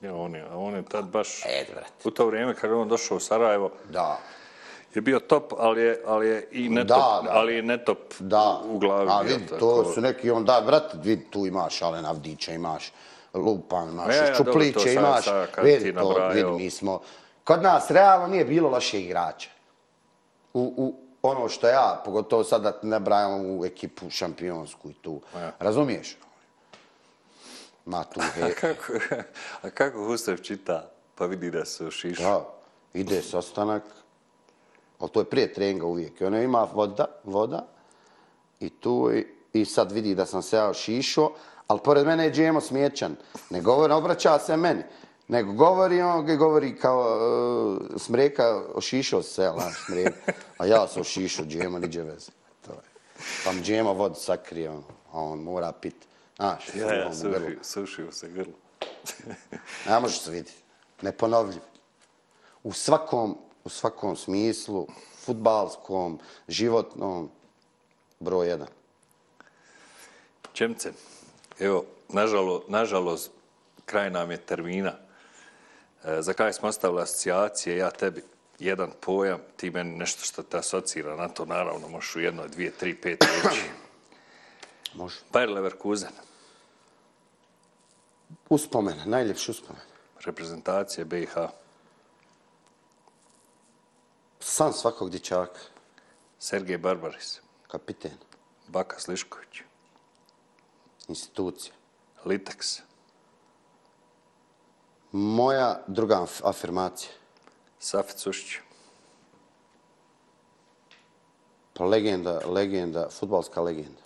Ja, on je, on je tad baš... E, brate. U to vrijeme kad je on došao u Sarajevo, Da. je bio top, ali je, ali je i ne Da, top, da. ali je ne top Da, u glavi. a bio, vidi, tako. to su neki onda, brate, vidi, tu imaš Alen Avdića, imaš Lupan, imaš Ja, ja, dobro, Čupliće, to imaš, vidi to, vidi, mi smo, kod nas realno nije bilo loših igrača. U, u, ono što ja, pogotovo sad da ne brajam u ekipu šampionsku i tu. Ja. Razumiješ? Ma tu A he, kako, a kako Husev čita pa vidi da se ušišu? da, ide sastanak, ali to je prije treninga uvijek. I ono ima voda, voda i tu i, i sad vidi da sam se ja šišo, ali pored mene je Džemo smjećan. Ne govori, ne obraća se meni. Nego govori on, ga govori kao uh, smreka, ošišao se, jel, znaš, smreka. A ja sam ošišao, Džemo, niđe veze. To je. Pa mi Džemo vodu sakrije, on, a on mora pit. Znaš, Ja, ja, on u grlu. suši, sušio se grlo. Ne može se vidi. Neponovljiv. U svakom, u svakom smislu, futbalskom, životnom, broj jedan. Čemce, evo, nažalost, nažalost, kraj nam je termina. E, za kraj smo ostavili asocijacije, ja tebi jedan pojam, ti meni nešto što te asocira na to, naravno, možeš u jednoj, dvije, tri, pet reći. Može. Bayer Leverkusen, Uspomen, najljepši uspomen. reprezentacije BiH, San svakog dječaka, Sergej Barbaris, kapiten, Baka Slišković, institucija. Litex, Moja druga af- afirmacija. Safet Sušić, Pa legenda, legenda, futbalska legenda.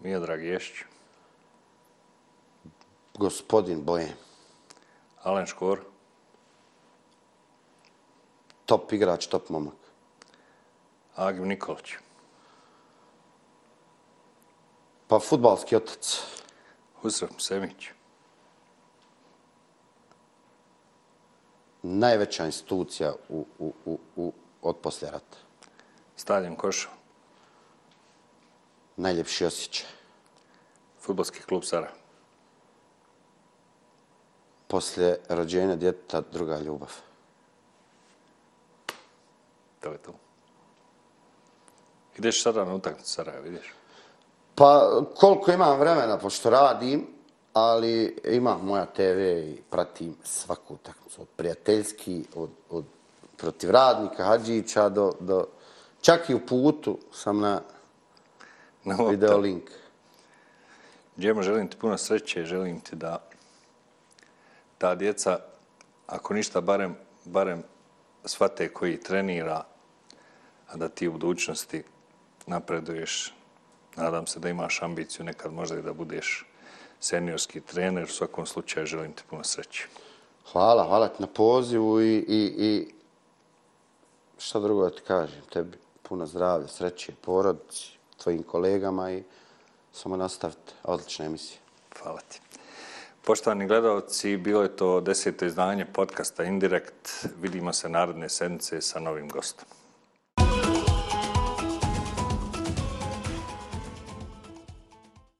Miodrag Ješć, Gospodin Bojem. Alen Škor, Top igrač, top momak. Agim Nikolić, Pa futbalski otac. Husrev Semić, Najveća institucija u, u, u, u, od poslije rata. Staljan Košo, Najljepši osjećaj. Futbolski klub Sara, Poslije rođenja djeteta druga ljubav. to je to. Ideš sada na utakmicu Sarajevo, vidiš? Pa koliko imam vremena, pošto radim, ali imam moja TV i pratim svaku utakmicu. Od prijateljski, od, od protiv radnika, Hadžića, do, do... Čak i u putu sam na Na video link. Džemo, želim ti puno sreće, želim ti da ta djeca, ako ništa, barem, barem shvate koji trenira, a da ti u budućnosti napreduješ. Nadam se da imaš ambiciju nekad možda i da budeš seniorski trener. U svakom slučaju želim ti puno sreće. Hvala, hvala ti na pozivu i, i, i šta drugo da ti kažem, tebi puno zdravlja, sreće, porodici, tvojim kolegama i samo nastavite. Odlična emisija. Hvala ti. Poštovani gledalci, bilo je to deseto izdanje podcasta Indirekt. Vidimo se narodne sedmice sa novim gostom.